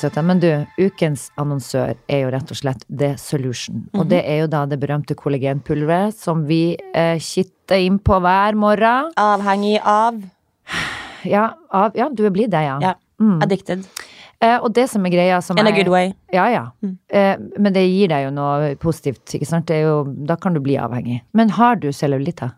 søta, men du, ukens annonsør er jo rett og slett The Solution. Og det er jo da det berømte kollagenpulveret som vi eh, kitter inn på hver morgen. Avhengig av Ja, av, ja du blitt det, ja. Ja. Mm. Addicted. Eh, og det som er greia som In a er- good way. Ja, ja. Mm. Eh, men det gir deg jo noe positivt, ikke sant? Det jo, da kan du bli avhengig. Men har du cellulitt, da?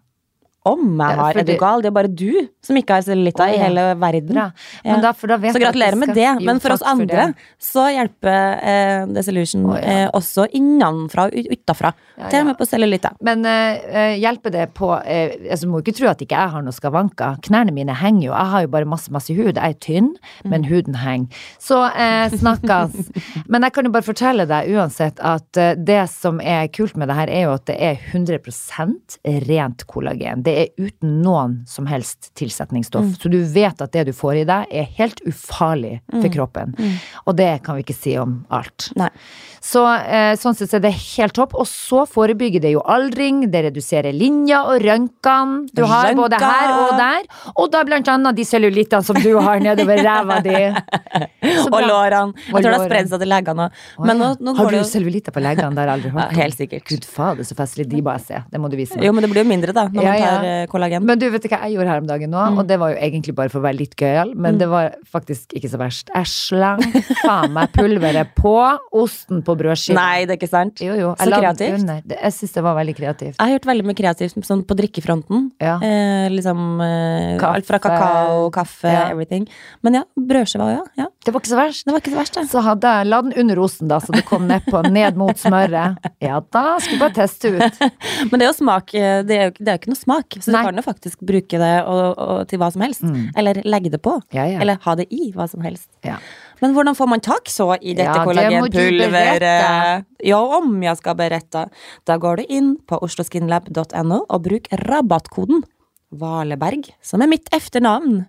Om jeg har. Er du gal? Det er bare du som ikke har cellulita oh, ja. i hele verden. Ja. Men da, da vet Så gratulerer med det. Men for oss andre for så hjelper eh, Solution Å, ja. eh, også innenfra og ut- utafra. Til og med på cellulitta. Men eh, eh, hjelper det på eh, altså, Må ikke tro at ikke jeg har noe skavanker. Knærne mine henger jo. Jeg har jo bare masse masse hud. Jeg er tynn, men huden henger. Så eh, snakkes. men jeg kan jo bare fortelle deg uansett at eh, det som er kult med det her, er jo at det er 100% rent kollagen. Det er uten noen som helst tilsetningsstoff. Så du vet at det du får i deg, er helt ufarlig for kroppen. Og det kan vi ikke si om alt. Nei. Så eh, sånn sett er det helt topp. Og så forebygger det jo aldring, det reduserer linja og rønkene du har Rønka. både her og der. Og da blant annet de cellulittene som du har nedover ræva di. Og lårene. Jeg tror det har spredd seg til leggene òg. Har du cellulitter på leggene? Det har jeg aldri hørt om. Helt sikkert. Gud fader, så festlig. De bare ser. Det må du vise meg. Jo, men det blir jo mindre, da, når Ja, man ja. tar eh, kollagen. Men du, vet du hva jeg gjorde her om dagen nå? Mm. Og det var jo egentlig bare for å være litt gøyal, men det var faktisk ikke så verst. Jeg slang faen meg pulveret på osten på brødskiva. Nei, det er ikke sant. Jo, jo. Så kreativt. Det- Jeg syns det var veldig kreativt. Jeg har gjort veldig mye kreativt sånn på drikkefronten. Ja. Eh, liksom eh, Kaffe. Alt fra kakao, kaffe, Ja. everything. Men ja, brødskiva òg, ja. ja. Det var ikke så verst. Det var ikke så verst, ja. Så hadde jeg la den under osten, da, så det kom nedpå, ned mot smøret. Ja da, skulle bare teste ut. Men det er jo smak, eh, det er jo, det er jo ikke noe smak, så Nei. du kan jo faktisk bruke det og, og, til hva som helst. Mm. Eller legge det på. Ja, ja. Eller ha det i hva som helst. Ja. Men hvordan får man tak så i dette Ja, det kollagenpulveret? berette. Ja, om jeg skal berette. Da går du inn på osloskinlab.no og bruk rabattkoden Valeberg, som er mitt efternavn.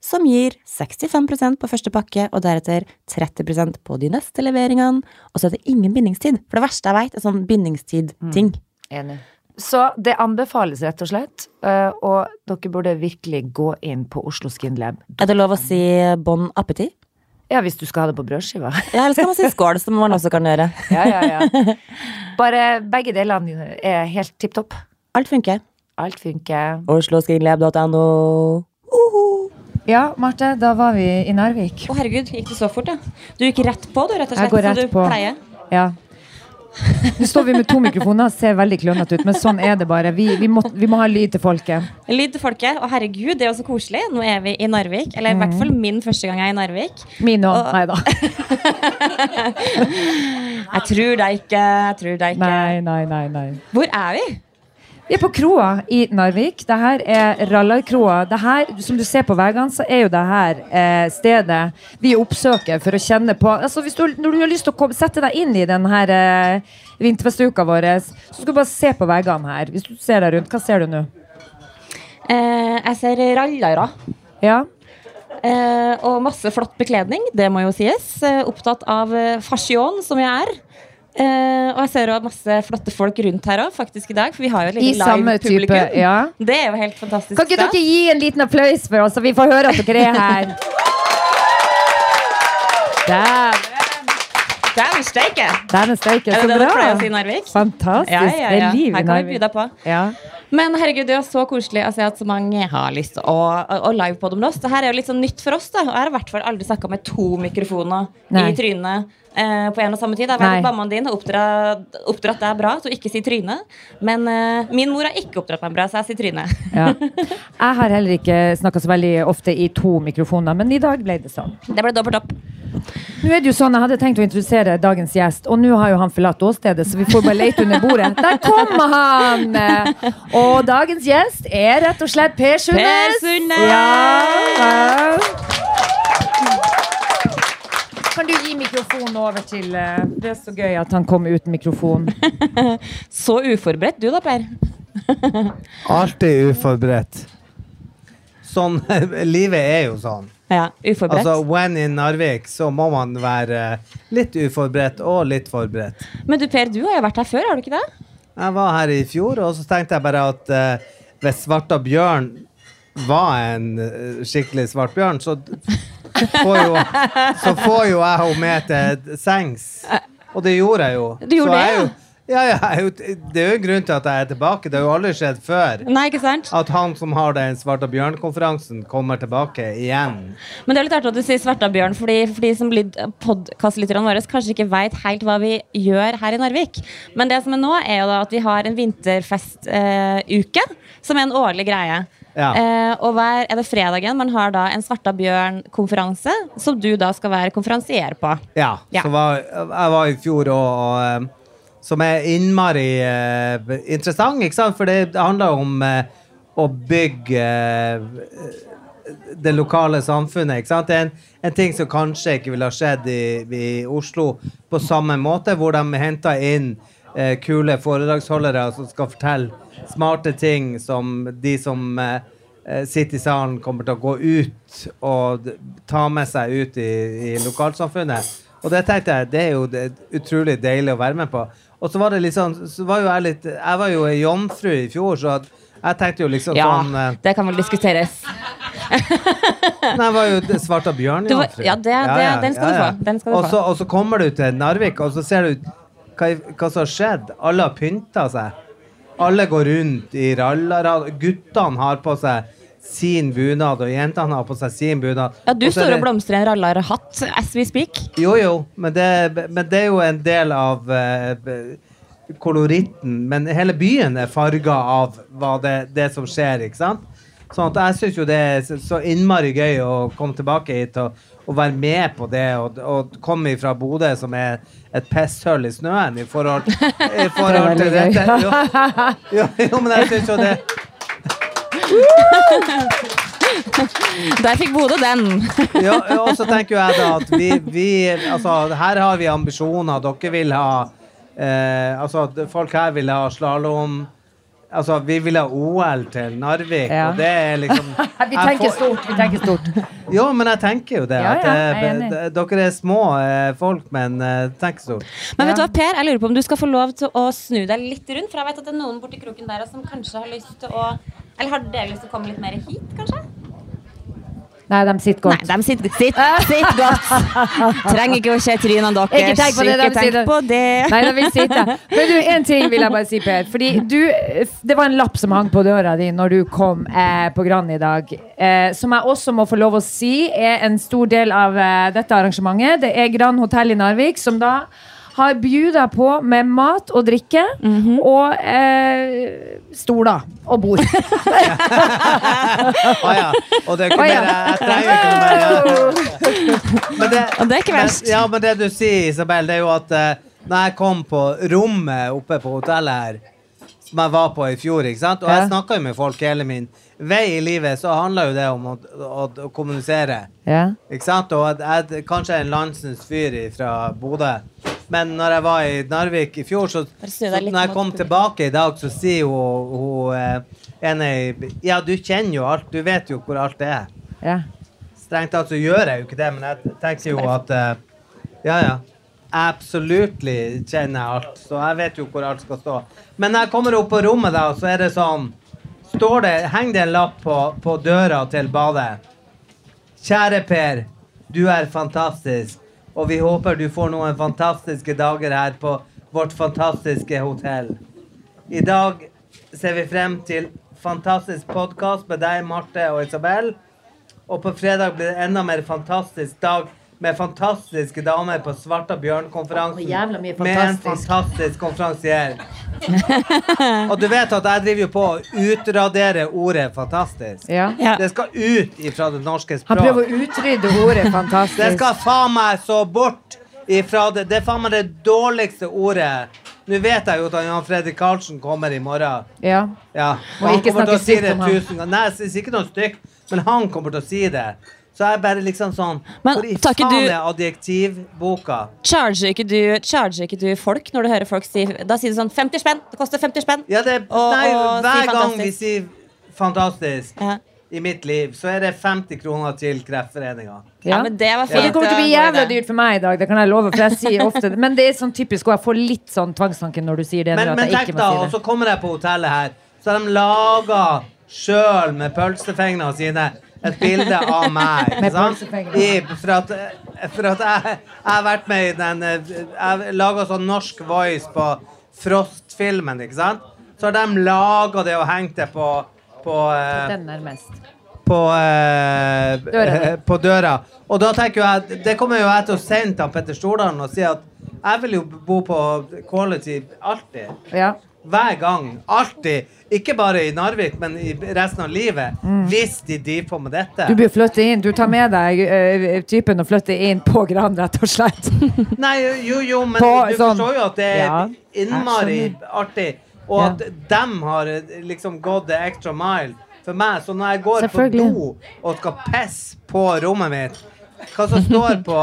Som gir 65% på første pakke, og deretter 30% på de neste leveringene. Og så er det ingen bindingstid. For det verste jeg vet, er sånn bindingstid-ting. Enig. Så det anbefales rett og slett, øh, og dere burde virkelig gå inn på Oslo Skin Lab. Er det lov å si bon appétit? Ja, hvis du skal ha det på brødskiva. Ja, eller skal man si skål, som man også kan gjøre? Ja, ja, ja. Bare begge delene er helt tipp topp. Alt funker. Alt funker. Osloskinlab.no. Ja, Marte, da var vi i Narvik. Å herregud, gikk det så fort, ja? Du gikk rett på, du, rett og slett? Jeg går som rett du på. pleier. Ja. Nå står vi med to mikrofoner, ser veldig klønete ut, men sånn er det bare. Vi, vi, må, vi må ha lyd til folket. Lyd til folket. Og herregud, det er jo så koselig. Nå er vi i Narvik. Eller i hvert fall min første gang jeg er i Narvik. Min òg. Og- Nei da. Jeg tror deg ikke. Jeg tror deg ikke. Nei, nei, nei, nei. Hvor er vi? Vi er på kroa i Narvik. Det her er Rallarkroa. Det her, som du ser på veggene, så er jo det her eh, stedet vi oppsøker for å kjenne på altså hvis du, Når du har lyst til å komme, sette deg inn i denne her eh, vinterfestuka vår, så skal du bare se på veggene her. Hvis du ser deg rundt, hva ser du nå? Eh, jeg ser rallere. Ja? Eh, og masse flott bekledning, det må jo sies. Eh, opptatt av fasjon, som jeg er. Eh, og jeg ser også masse flotte folk rundt her òg, faktisk i dag. For vi har jo et lite live-publikum. ja. Det er jo helt fantastisk. Kan ikke dere gi en liten applaus for oss, så vi får høre at dere er her? Dæven Dæven steike! dæven steike, Er så det det du pleier å si i bra! Narvik? Fantastisk. Ja, ja, Det er liv Her i kan vi by deg på. Ja. Men herregud, det er så koselig å se at så mange har lyst til å, å, livepodde med oss. Det her er jo litt sånn nytt for oss. da Og Jeg har i hvert fall aldri snakka med to mikrofoner Nei. i trynet eh, på en og samme tid. Jeg vet at Mammaen din har oppdratt, oppdratt deg bra så ikke si trynet. Men eh, min mor har ikke oppdratt meg bra, så jeg sier trynet. Ja. Jeg har heller ikke snakka så veldig ofte i to mikrofoner, men i dag ble det sånn. Det ble dobbelt opp. Nå er det jo sånn, Jeg hadde tenkt å introdusere dagens gjest, og nå har jo han forlatt åstedet, så vi får bare lete under bordet. Der kommer han! Og dagens gjest er rett og slett Per Sundnes. Per Sundnes! Ja, vel. Kan du gi mikrofonen over til eh, Det er så gøy at han kom uten mikrofon. Så uforberedt du da, Per. Alltid uforberedt. Sånn, livet er jo sånn. Ja, uforberedt. Altså, when in Narvik, så må man være litt uforberedt og litt forberedt. Men du Per, du har jo vært her før, har du ikke det? Jeg var her i fjor, og så tenkte jeg bare at eh, hvis Svarta Bjørn var en eh, skikkelig svart bjørn, så får jo, så får jo jeg henne med til sengs. Og det gjorde jeg jo. Du gjorde så det, ja. Ja, ja, det er jo en grunn til at jeg er tilbake. Det har jo aldri skjedd før. Nei, ikke sant? At han som har den Svarta bjørn-konferansen, kommer tilbake igjen. Men det er litt artig at du sier Svartabjørn, fordi for de som podkastlytterne våre kanskje ikke veit helt hva vi gjør her i Narvik. Men det som er nå, er jo da at vi har en vinterfestuke, som er en årlig greie. Ja. Eh, og hver er det fredagen man har da en Svarta bjørn-konferanse, som du da skal være konferansier på. Ja, Ja. Så var, jeg var i fjor og, og eh, Som er innmari uh, interessant, ikke sant? For det handler om uh, å bygge uh, det lokale samfunnet. Ikke sant? Det er en, en ting som kanskje ikke ville ha skjedd i, i Oslo på samme måte, hvor de henter inn kule foredragsholdere som skal fortelle smarte ting som de som sitter i salen, kommer til å gå ut og ta med seg ut i, i lokalsamfunnet. Og det tenkte jeg, det er jo det, utrolig deilig å være med på. Og så var det litt sånn, så var jo jeg litt Jeg var jo ei jomfru i fjor, så jeg tenkte jo liksom Ja, sånn eh, det kan vel diskuteres. Nei, jeg var jo det svarte bjørn var- ja, det- det- den skal du få, du få. så, og så kommer du til Narvik, og så ser du hva, hva som har skjedd. Alle har pynta seg. Alle går rundt i rallarad. Guttene har på seg sin bunad, og jentene har på seg sin bunad. Ja, du står og blomstrer en en rallarhatt as we speak. Jo, jo, men det, men det er jo en del av uh, koloritten. Men hele byen er farga av det, det som skjer, ikke sant? Sånn at jeg syns jo det er så- så innmari gøy å komme tilbake hit og, og være med på det, og, og komme fra Bodø, som er et pisshull i snøen, i forhold, i forhold til dette. Jo, jo, jo, men jeg syns jo det Der fikk Bodø den. ja, og så tenker jeg da at vi, vi Altså, her har vi ambisjoner. Dere vil ha eh, Altså, folk her vil ha slalåm. Altså, vi vil ha OL til Narvik, Ja. og det er liksom Vi tenker får- stort. vi tenker stort. Jo, men jeg tenker jo det. Ja, at ja, eh, jeg er enig. dere er små eh, folk, men eh, tenk stort. Men vet du Ja. hva, Per, jeg lurer på om du skal få lov til å snu deg litt rundt. For jeg vet at det er noen borti kroken der som kanskje har lyst til å Eller har dere lyst til å komme litt mer hit, kanskje? Nei, de sitter godt. Nei, de sitter, sitter, sitter godt. Trenger ikke å se trynene deres. Ikke tenk på det, de tenk sitter- på det. Nei, de vil sitte. Men du, en ting vil jeg bare si, Per. Fordi du, det var en lapp som hang på døra di når du kom eh, på Grand i dag. Eh, som jeg også må få lov å si er en stor del av eh, dette arrangementet. Det er Grand hotell i Narvik, som da har bjuda på med mat og drikke og eh, stoler og bord. Å ja. Og det er ikke Å, ja. mer trenger ikke noe mer. Men det, Og det er ikke verst. Men, ja, men det du sier, Isabel, det er jo at eh, når jeg kom på rommet oppe på hotellet her, som jeg var på i fjor, ikke sant? og jeg snakka jo med folk hele min vei i livet, så handler jo det om å, å, å kommunisere. Ja. Ikke sant? Og jeg kanskje en landsens fyr fra Bodø. Men når jeg var i Narvik i fjor, så, så når jeg kom tilbake i dag, så sier hun, hun eh, ene Ja, du kjenner jo alt. Du vet jo hvor alt er. ja. Strengt tatt så gjør jeg jo ikke det, men jeg tenker jo at eh, Ja, ja. Absolutely kjenner jeg alt. Så jeg vet jo hvor alt skal stå. Men når jeg kommer opp på rommet, da, så er det sånn Står det Henger det en lapp på, på døra til badet. Kjære Per, du er fantastisk, og vi håper du får noen fantastiske dager her på vårt fantastiske hotell. I dag ser vi frem til fantastisk podkast med deg, Marte og Isabel. Og på fredag blir det enda mer fantastisk dag med fantastiske damer på Svarta bjørn-konferansen. Oh, Med en fantastisk. konferansier. og du vet at jeg driver jo på å utradere ordet 'fantastisk'. ja. Ja. Det skal ut ifra det norske Han prøver å utrydde ordet 'fantastisk'. Det skal faen meg så bort ifra det. Det er faen meg det dårligste ordet. Nå vet jeg jo at Jan Fredrik Karlsen kommer i morgen. Ja. Ja. Og Han ikke snakke stygt det om ham. Nei, jeg sier ikke noe stygt, men han kommer til å si det. Så jeg er bare liksom sånn Men Hvor i faen du- er adjektivboka? Charger ikke, du, charger ikke du folk når du hører folk si Da sier du sånn 50 spenn! Det koster 50 spenn! Ja, det, Og- nei, og si hver gang vi sier fantastisk Ja. i mitt liv, så er det 50 kroner til Kreftforeninga. Ja, Ja. men det var fint. det kommer til å bli jævla dyrt for meg i dag, det kan jeg love. For jeg sier ofte det. Men det er sånn typisk, og jeg får litt sånn tvangstanke når du sier det. Men, men jeg tenk ikke må da, si og så kommer jeg på hotellet her, så har de laga sjøl med pølsefengene sine et bilde av meg. I, for at, for at jeg, jeg har vært med i den Jeg laga sånn norsk voice på Frost-filmen, ikke sant? Så har de laga det og hengt det på, på eh, på, eh, eh, på døra. Og da tenker jeg Det kommer jo jeg til å sende til Petter Stordalen og si at jeg vil jo bo på quality alltid. Ja. Hver gang. Alltid. Ikke bare i Narvik, men i resten av livet. Hvis de driver på med dette. Du bør flytte inn. Du tar med deg uh, typen og flytter inn på Gran, rett og slett. Nei, jo, jo, men På du sånn- forstår jo at det er Ja, innmari artig. Og at dem har eh, liksom gått the extra mile for meg. Så når jeg går på do og skal pisse på rommet mitt, hva som står på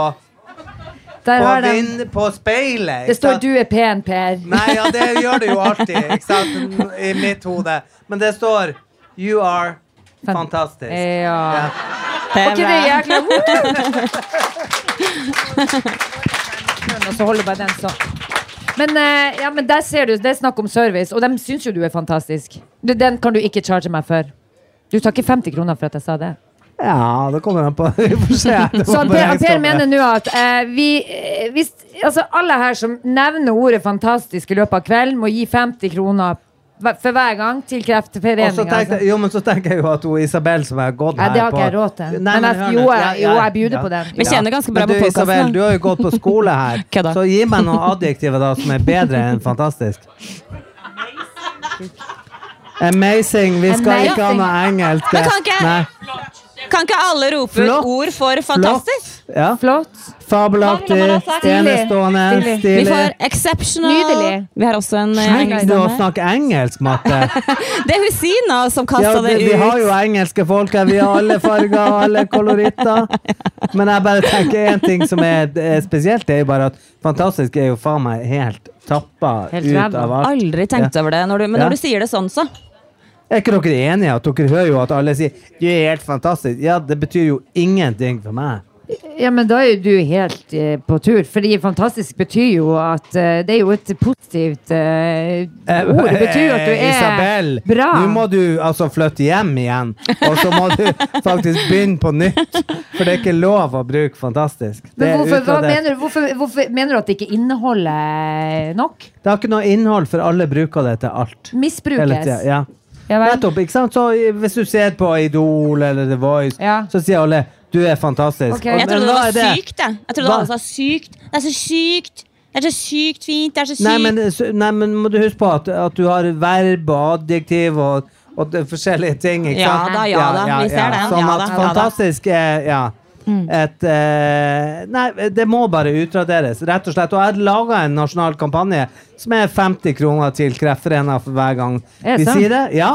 Der på, vind, på speilet. Det står 'du er pen', Per. Nei, ja, det gjør det jo alltid, ikke sant? I mitt hode. Men det står 'You are Fan- fantastisk'. Ja. Ja. Var ikke det jækla Og så holder bare den sånn. Men, eh, ja, men der ser du, det er snakk om service, og de syns jo du er fantastisk. Den kan du ikke charge meg for. Du tar ikke 50 kroner for at jeg sa det. Ja, det kommer an på. Vi får se. Så per, per mener nå at eh, vi eh, hvis, Altså alle her som nevner ordet 'fantastisk' i løpet av kvelden, må gi 50 kroner for hver gang til Kreftforeningen. så tenkte, Altså. jo, men så tenker jeg jo at hun Isabel som har gått her det har ikke jeg råd til. Nei, Men jeg- jo, jeg- jo, jeg bjuder på den. Vi kjenner ganske bra Men på du, Isabel, du har jo gått på skole her, Kødda. så gi meg noen adjektiver da som er bedre enn fantastisk. Amazing. Vi skal ikke ha noe engelsk. Men kan ikke- Nei. Kan ikke alle rope Flott. ut ord for fantastisk? Ja. Flott. Fabelaktig, enestående, Stilig. Vi får exceptional. Nydelig. Vi har også en eh, engelsk deg å snakke snakk engelsk, Marte. Det er Husina som Ja, det, det, ut. vi har jo engelske folk her. Vi har alle farger og alle koloritter. Men jeg bare tenker én ting som er, er spesielt, det er jo bare at fantastisk er jo faen meg helt tappa Helt ut av alt. Aldri tenkt over det, når du, men Ja. når du sier det sånn, så. Er ikke dere enige? at Dere hører jo at alle sier 'du er helt fantastisk'. Ja, det betyr jo ingenting for meg. Ja, men da er jo du helt eh, på tur. Fordi fantastisk betyr jo at eh, Det er jo et positivt eh, ord. Det betyr jo at du Eh, er Isabel, bra. nå må du altså flytte hjem igjen. Og så må du faktisk begynne på nytt. For det er ikke lov å bruke fantastisk. Det, Men er hvorfor, hva mener, du- hvorfor, hvorfor mener du at det ikke inneholder nok? det har ikke noe innhold, for alle bruker det til alt. Hele Misbrukes? Ja. Ja? Nettopp, ikke sant? Så hvis du ser på Idol eller The Voice, Ja. så sier alle 'du er fantastisk'. Okay. Og- Jeg trodde det var det? sykt, jeg. Jeg trodde alle sa sykt. Det er så sykt. Det er så sykt fint. Det er så sykt. Nei, men, nei, men må du huske på at, at du har verb og adjektiv og, og forskjellige ting, ikke Ja sant? da, ja da, vi ser det. Sånn Ja at da. fantastisk er ja, et eh, Nei, det må bare utraderes, rett og slett. Og jeg har laga en nasjonal kampanje som er 50 kroner til Kreftforeningen for hver gang vi sier det. Ja.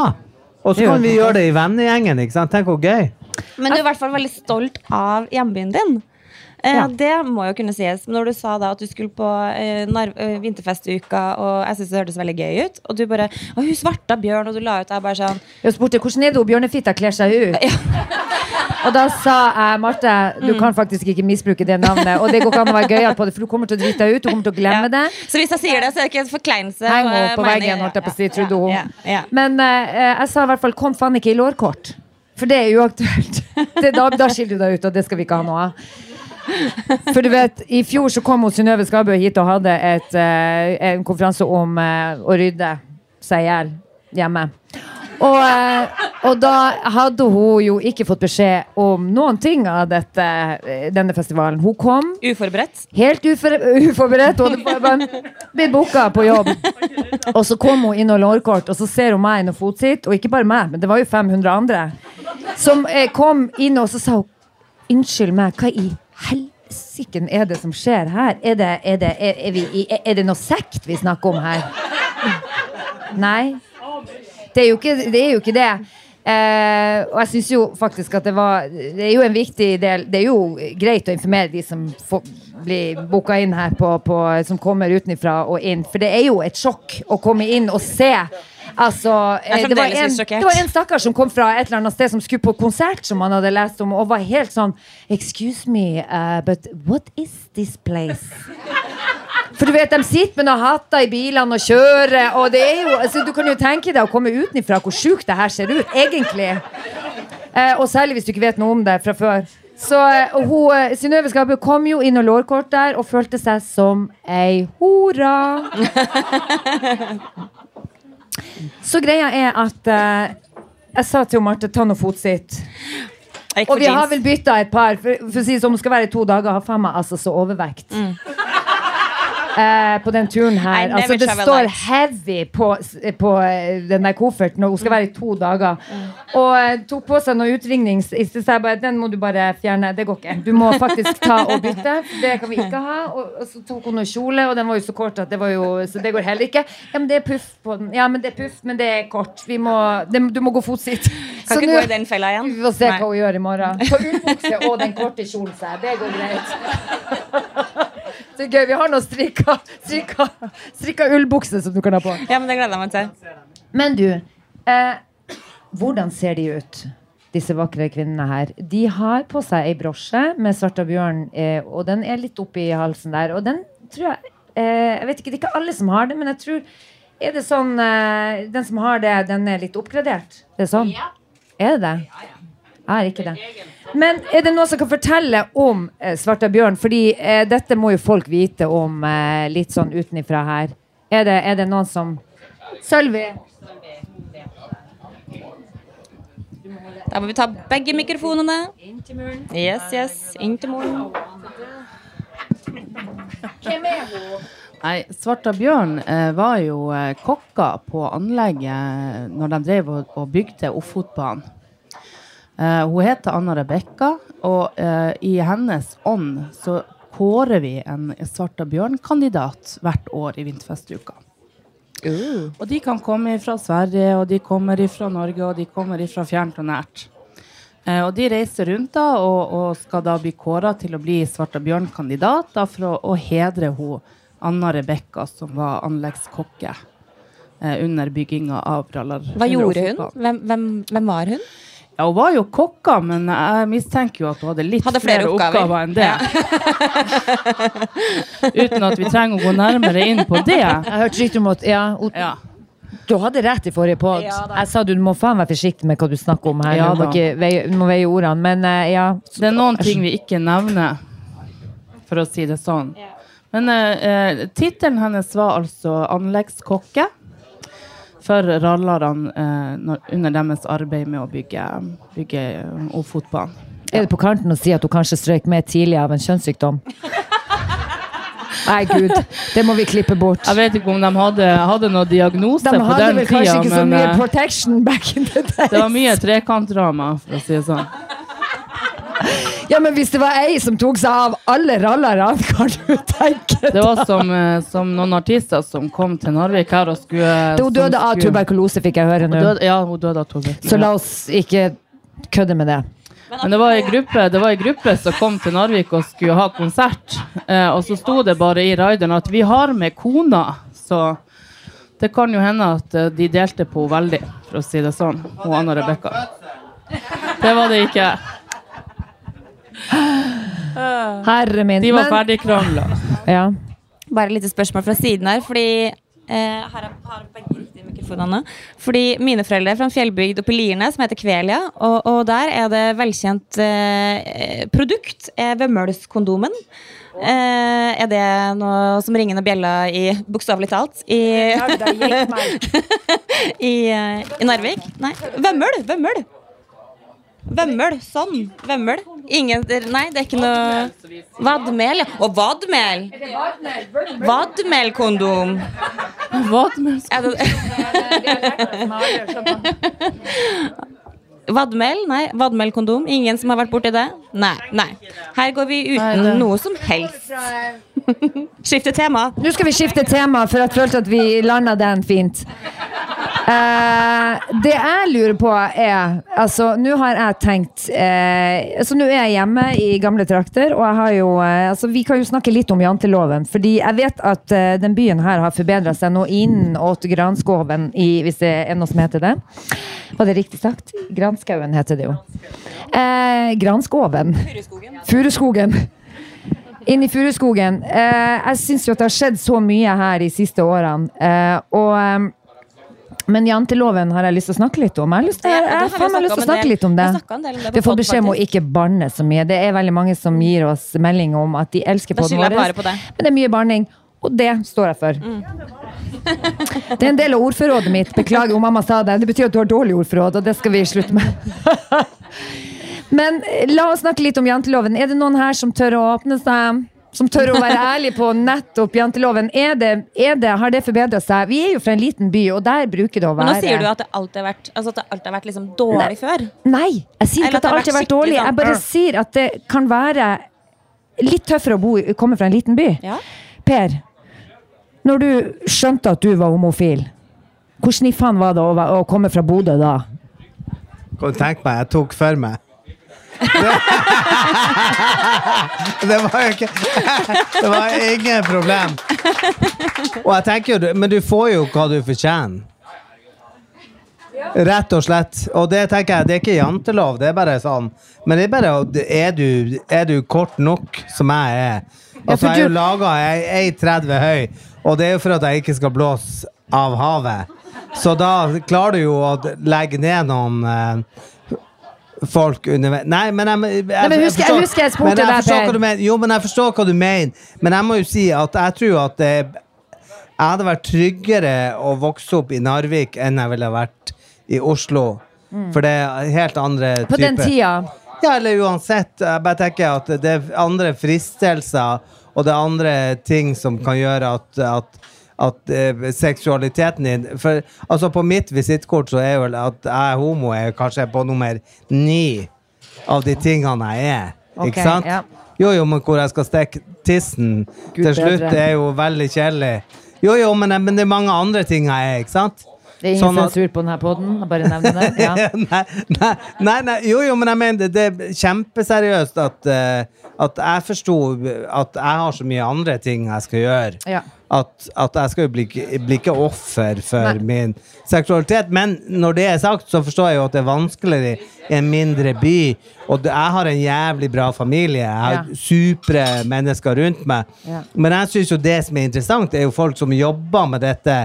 Og så kan vi gjøre det i vennegjengen, ikke sant? Tenk hvor gøy. Men du er i hvert fall veldig stolt av hjembyen din. Eh, Ja. Det må jo kunne sies. Når du sa da at du skulle på uh, vinterfestuka, og jeg syns det hørtes veldig gøy ut, og du bare Å, hun svarta bjørn, og du la ut der bare sånn Jeg spurte hvordan er det hun Bjørnefitta kler seg ut. Og da sa jeg Marte, Mm. du kan faktisk ikke misbruke det navnet. Og det går ikke an å være gøyal på det, for du kommer til å drite deg ut. Du kommer til å glemme det. Så hvis jeg sier det, så er det ikke en forkleinelse. Heng henne på veggen, holdt jeg på å si, Ja, ja, ja. Men uh, jeg sa i hvert fall 'kom faen ikke i lårkort'. For det er uaktuelt. Det, da, da skiller du deg ut, og det skal vi ikke ha noe av. For du vet, I fjor så kom Synnøve Skarbø hit og hadde et, eh, en konferanse om eh, å rydde seg i hjel hjemme. Og, eh, og da hadde hun jo ikke fått beskjed om noen ting av dette, denne festivalen. Hun kom Uforberedt. Helt ufor, uforberedt. Hun hadde bare blitt booka på jobb. Og så kom hun inn og lårkort, og så ser hun meg inn og fotsitt. Og ikke bare meg, men det var jo 500 andre. Som kom inn, og så sa hun Unnskyld meg, hva i helsiken er det som skjer her? Er det, er det, er, er vi, det noe sekt vi snakker om her? Nei. Det er jo ikke det. Jo ikke det. Eh, og jeg syns jo faktisk at det var Det er jo en viktig del Det er jo greit å informere de som får, blir booka inn her, på, på, som kommer utenfra og inn. For det er jo et sjokk å komme inn og se. Altså, eh, det, var en, det var en stakkar som kom fra et eller annet sted som skulle på konsert som han hadde lest om, og var helt sånn Excuse me, uh, but what is this place? For du vet, de sitter med noen hatter i bilene og kjører, og det er jo altså, Du kan jo tenke deg å komme utenfra hvor sjukt det her ser ut, egentlig. Eh, og særlig hvis du ikke vet noe om det fra før. Så eh, hun, eh, Synnøve Skarbø kom jo inn og lårkort der og følte seg som ei hora. Så greia er at uh, jeg sa til Marte ta noe fotsitt. Og vi vi har vel bytta et par. For, for å si det sånn, hun skal være i to dager, har faen meg altså så overvekt. Eh, på den turen her. Altså, det står heavy på, på eh, den der kofferten, og hun skal være i to dager. Og eh, tok på seg noe utringning. Så jeg bare, den må du bare fjerne. Det går ikke. Du må faktisk ta og bytte. Det kan vi ikke ha. Og, og så tok hun noe kjole, og den var jo så kort at det var jo Så det går heller ikke. Ja, men det er puff på den. Ja, men det er puff, men det er kort. Vi må, det, du må gå fotsitt. Kan ikke gå i den fella igjen. Vi får se Nei. hva hun gjør i morgen. På ullbukse og den korte kjolen seg. Det går greit. Det er gøy. Vi har noen strikka, strikka, strikka ullbukser som du kan ha på. Ja, men det gleder jeg meg til. Men du, eh, hvordan ser de ut? Disse vakre kvinnene her. De har på seg ei brosje med svarta bjørn, eh, og den er litt oppi halsen der. Og den tror jeg eh, Jeg vet ikke, det er ikke alle som har det, men jeg tror Er det sånn eh, Den som har det, den er litt oppgradert? Det er sånn? Ja. Er det det? Jeg er ikke det. Men er det noen som kan fortelle om eh, Svarta bjørn? Fordi eh, dette må jo folk vite om eh, litt sånn utenifra her. Er det, er det noen som Sølvi. Da må vi ta begge mikrofonene. Yes, yes. Inn til moren. Hvem er hun? Nei, Svarta bjørn eh, var jo eh, kokker på anlegget når de drev og, og bygde Ofotbanen. Eh, hun heter Anna Rebekka, og uh, i hennes ånd så kårer vi en Svarta bjørn-kandidat hvert år i Vinterfestuka. Og de kan komme fra Sverige, og de kommer fra Norge, og de kommer fra fjernt og nært. Eh, og de reiser rundt da, og, og skal da bli kåra til å bli Svarta bjørn-kandidat for å, å hedre hun Anna Rebekka, som var anleggskokke under bygginga av Rallar. Hva gjorde hun? Hvem, hvem, hvem var hun? Ja, hun var jo kokka, men jeg mistenker jo at hun hadde litt Hadde flere flere, oppgaver. oppgaver. enn det. Uten at vi trenger å gå nærmere inn på det. Jeg har hørt rykter om at ja, hun- Ja. Du hadde rett i forrige pod. Ja, jeg sa du må faen være forsiktig med hva du snakker om her. Ja, du, må ikke veie, du må veie ordene. Men uh, ja. Det er noen ting vi ikke nevner, for å si det sånn. Men eh, tittelen hennes var altså anleggskokke for rallerne eh, under deres arbeid med å bygge, bygge eh, Ofotbanen. Er det på kanten å si at hun kanskje strøyk med tidlig av en kjønnssykdom? Nei, gud. Det må vi klippe bort. Jeg vet ikke om de hadde, hadde noen diagnose De på hadde vel kanskje tida, ikke så mye eh, protection back in the days. det var mye trekantdrama, for å si det sånn. Ja, men hvis det var ei som tok seg av alle rallerne, kan du tenke Det var som, eh, som noen artister som kom til Narvik her og skulle Hun døde døde av tuberkulose, fikk jeg høre Hun nå. døde, ja, hun døde av tuberkulose. Så la oss ikke kødde med det. Men det var ei gruppe, det var ei gruppe som kom til Narvik og skulle ha konsert. Eh, og så sto det bare i rideren at vi har med kona. Så det kan jo hende at eh, de delte på henne veldig, for å si det sånn. Hun Anna Rebekka. Det var det ikke. Herre min. De var Men- ferdigkrangla. Ja. Bare et lite spørsmål fra siden her, fordi eh, her er- har begge riktige mikrofonene. Fordi mine foreldre er fra en fjellbygd oppe i Lierne som heter Kvelia, og, og der er det velkjent eh, produkt er Vømmølskondomen. Eh, er det noe som ringer noen bjeller i bokstavelig talt i, i, eh, i Narvik? Nei. Vømmøl! Vømmøl! Vømmøl, sånn. Vømmøl. Ingen Nei, det er ikke noe Vadmel, ja. Og vadmel! Vadmelkondom. Vadmelskondom. Vadmel? Nei. Vadmelkondom. Ingen som har vært borti det? Nei. nei. Her går vi uten noe som helst. Skifte tema. Nå skal vi skifte tema, for jeg følte at vi landa den fint. Uh, det jeg lurer på, er Altså, nå har jeg tenkt uh, Altså, nå er jeg hjemme i gamle trakter, og jeg har jo uh, Altså, vi kan jo snakke litt om janteloven, fordi jeg vet at uh, den byen her har forbedra seg nå inn åt Granskoven, i, hvis det er noe som heter det. Var det riktig sagt? Granskauen heter det jo. Uh, Granskoven. Furuskogen. Inn i furuskogen. Eh, jeg syns jo at det har skjedd så mye her de siste årene. Eh, og eh, men janteloven har jeg lyst til å snakke litt om. Jeg har lyst til, jeg, jeg, jeg, jeg, lyst til å snakke litt om det. Vi har får beskjed om å ikke banne så mye. Det er veldig mange som gir oss melding om at de elsker jeg vår. Mm. Men det er mye banning. Og det står jeg for. Det er en del av ordforrådet mitt. Beklager om mamma sa det. Det betyr at du har dårlig ordforråd, og det skal vi slutte med. Men eh, la oss snakke litt om janteloven. Er det noen her som tør å åpne seg? Som tør å være ærlig på nettopp janteloven? Er det, er det, har det forbedra seg? Vi er jo fra en liten by, og der bruker det å være Men nå sier du at det alltid har vært, altså at det alltid har vært liksom dårlig før. Nei, jeg sier ikke at det at alltid har vært dårlig. sånn, Jeg bare sier at det kan være litt tøffere å bo, komme fra en liten by. Ja. Per, når du skjønte at du var homofil, hvordan i faen var det å, å komme fra Bodø da? Kan du tenke meg, jeg tok for meg. Det, det var jo ikke Det var ingen problem. Og jeg tenker jo, Men du får jo hva du fortjener. Rett og slett. Og det tenker jeg, det er ikke jantelov, det er bare sånn. Men det er bare er du, er du kort nok, som jeg er Altså, jeg er jo laga 1,30 høy, og det er jo for at jeg ikke skal blåse av havet. Så da klarer du jo å legge ned noen eh, folk underveis Nei, men jeg, jeg, Nei, men husker- jeg forstår- jeg spurte men jeg deg, forstår hva du mener. Jo, men jeg forstår hva du mener. Men jeg må jo si at jeg tror at det, jeg hadde vært tryggere å vokse opp i Narvik enn jeg ville vært i Oslo. For det er helt andre typer. På den tida. Ja, eller uansett. Jeg bare tenker at det er andre fristelser, og det er andre ting som kan gjøre at, at, at eh, seksualiteten din For altså, på mitt visittkort så er jo at jeg er homo er kanskje på nummer ni av de tingene jeg er. Okay, ikke sant? ja. Jo, jo, men hvor jeg skal stikke tissen Gud til slutt, bedre. er jo veldig kjedelig. Jo, jo, men, men det er mange andre ting jeg er, ikke sant? Det er ingen Sånn at- sensur på denne poden. Bare nevne det. Ja. nei, nei, nei, nei, jo, jo, men jeg mener det, det er kjempeseriøst at, uh, at jeg forsto at jeg har så mye andre ting jeg skal gjøre. Ja. At, at jeg skal jo bli, bli ikke offer for Nei. min seksualitet. Men når det er sagt, så forstår jeg jo at det er vanskeligere i en mindre by. Og jeg har en jævlig bra familie. Jeg har Ja. supre mennesker rundt meg. Ja. Men jeg syns jo det som er interessant, er jo folk som jobber med dette,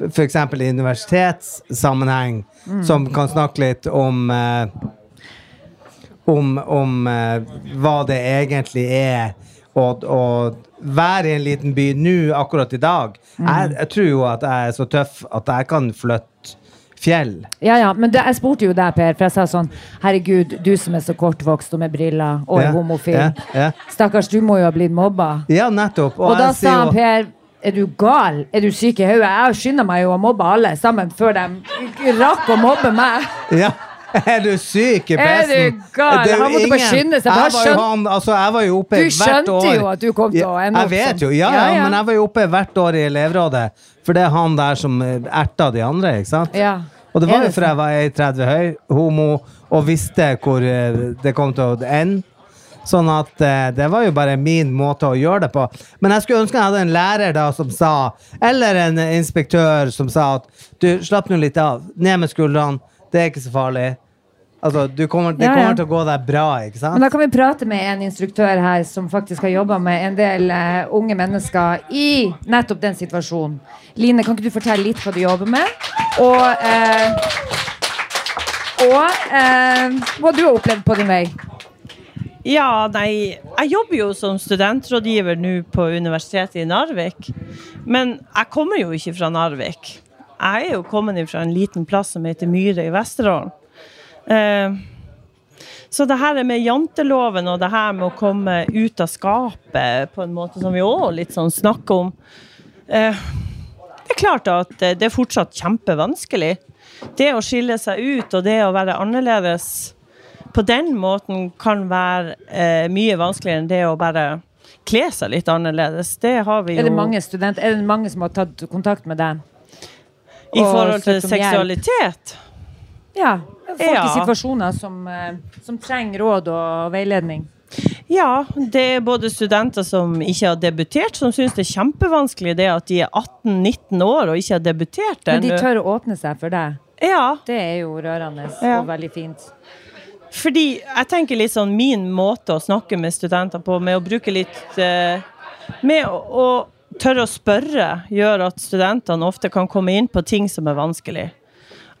f.eks. i universitetssammenheng, Mm. som kan snakke litt om eh, om, om eh, hva det egentlig er og, å være i en liten by nå, akkurat i dag. Mm. Jeg, jeg tror jo at jeg er så tøff at jeg kan flytte fjell. Ja, ja, men det, jeg spurte jo deg, Per, for jeg sa sånn Herregud, du som er så kortvokst og med briller og er Ja, homofil. ja, ja. Stakkars, du må jo ha blitt mobba. Ja, nettopp. Og, da jeg sa han Per er du gal? Er du syk i hodet? Jeg skynder meg jo å mobbe alle sammen før de rakk å mobbe meg. Ja. Er du syk i Er du pesten? gal? Han måtte bare skynde seg, Jeg var jo, han, altså, jeg var jo oppe Du hvert skjønte jo at du kom til å ende opp vet jo, ja, Ja, ja, men jeg var jo oppe hvert år i elevrådet. For det er han der som erta de andre, ikke sant? Ja. Og det var jo for jeg var 1,30 høy, homo, og visste hvor eh, det kom til å ende. Sånn at eh, det var jo bare min måte å gjøre det på. Men jeg skulle ønske jeg hadde en lærer da som sa, eller en inspektør som sa at du, slapp nå litt av. Ned med skuldrene. Det er ikke så farlig. Altså, du kommer, det Ja, ja. kommer til å gå deg bra, ikke sant? Men da kan vi prate med en instruktør her som faktisk har jobba med en del uh, unge mennesker i nettopp den situasjonen. Line, kan ikke du fortelle litt hva du jobber med? Og, uh, og uh, hva du har opplevd på din vei? Ja, nei, jeg jobber jo som studentrådgiver nå på Universitetet i Narvik. Men jeg kommer jo ikke fra Narvik. Jeg er jo kommet fra en liten plass som heter Myre i Vesterålen. Eh, så det her med janteloven og det her med å komme ut av skapet på en måte som vi òg litt sånn snakker om eh, Det er klart at det det er fortsatt kjempevanskelig. Det å skille seg ut og det å være annerledes på den måten kan være eh, mye vanskeligere enn det å bare kle seg litt annerledes. Det har vi jo Er det mange studenter, er det mange som har tatt kontakt med deg? I forhold til seksualitet. Ja. Folk Ja. i situasjoner som, eh, som trenger råd og veiledning. Ja, det er både studenter som ikke har debutert, som syns det er kjempevanskelig det at de er 18-19 år og ikke har debutert Men de tør å åpne seg for deg. Ja, Det er jo rørende Ja. og veldig fint. Fordi jeg tenker litt sånn min måte å snakke med studenter på, med å bruke litt eh, Med å tørre å spørre, gjør at studentene ofte kan komme inn på ting som er vanskelig.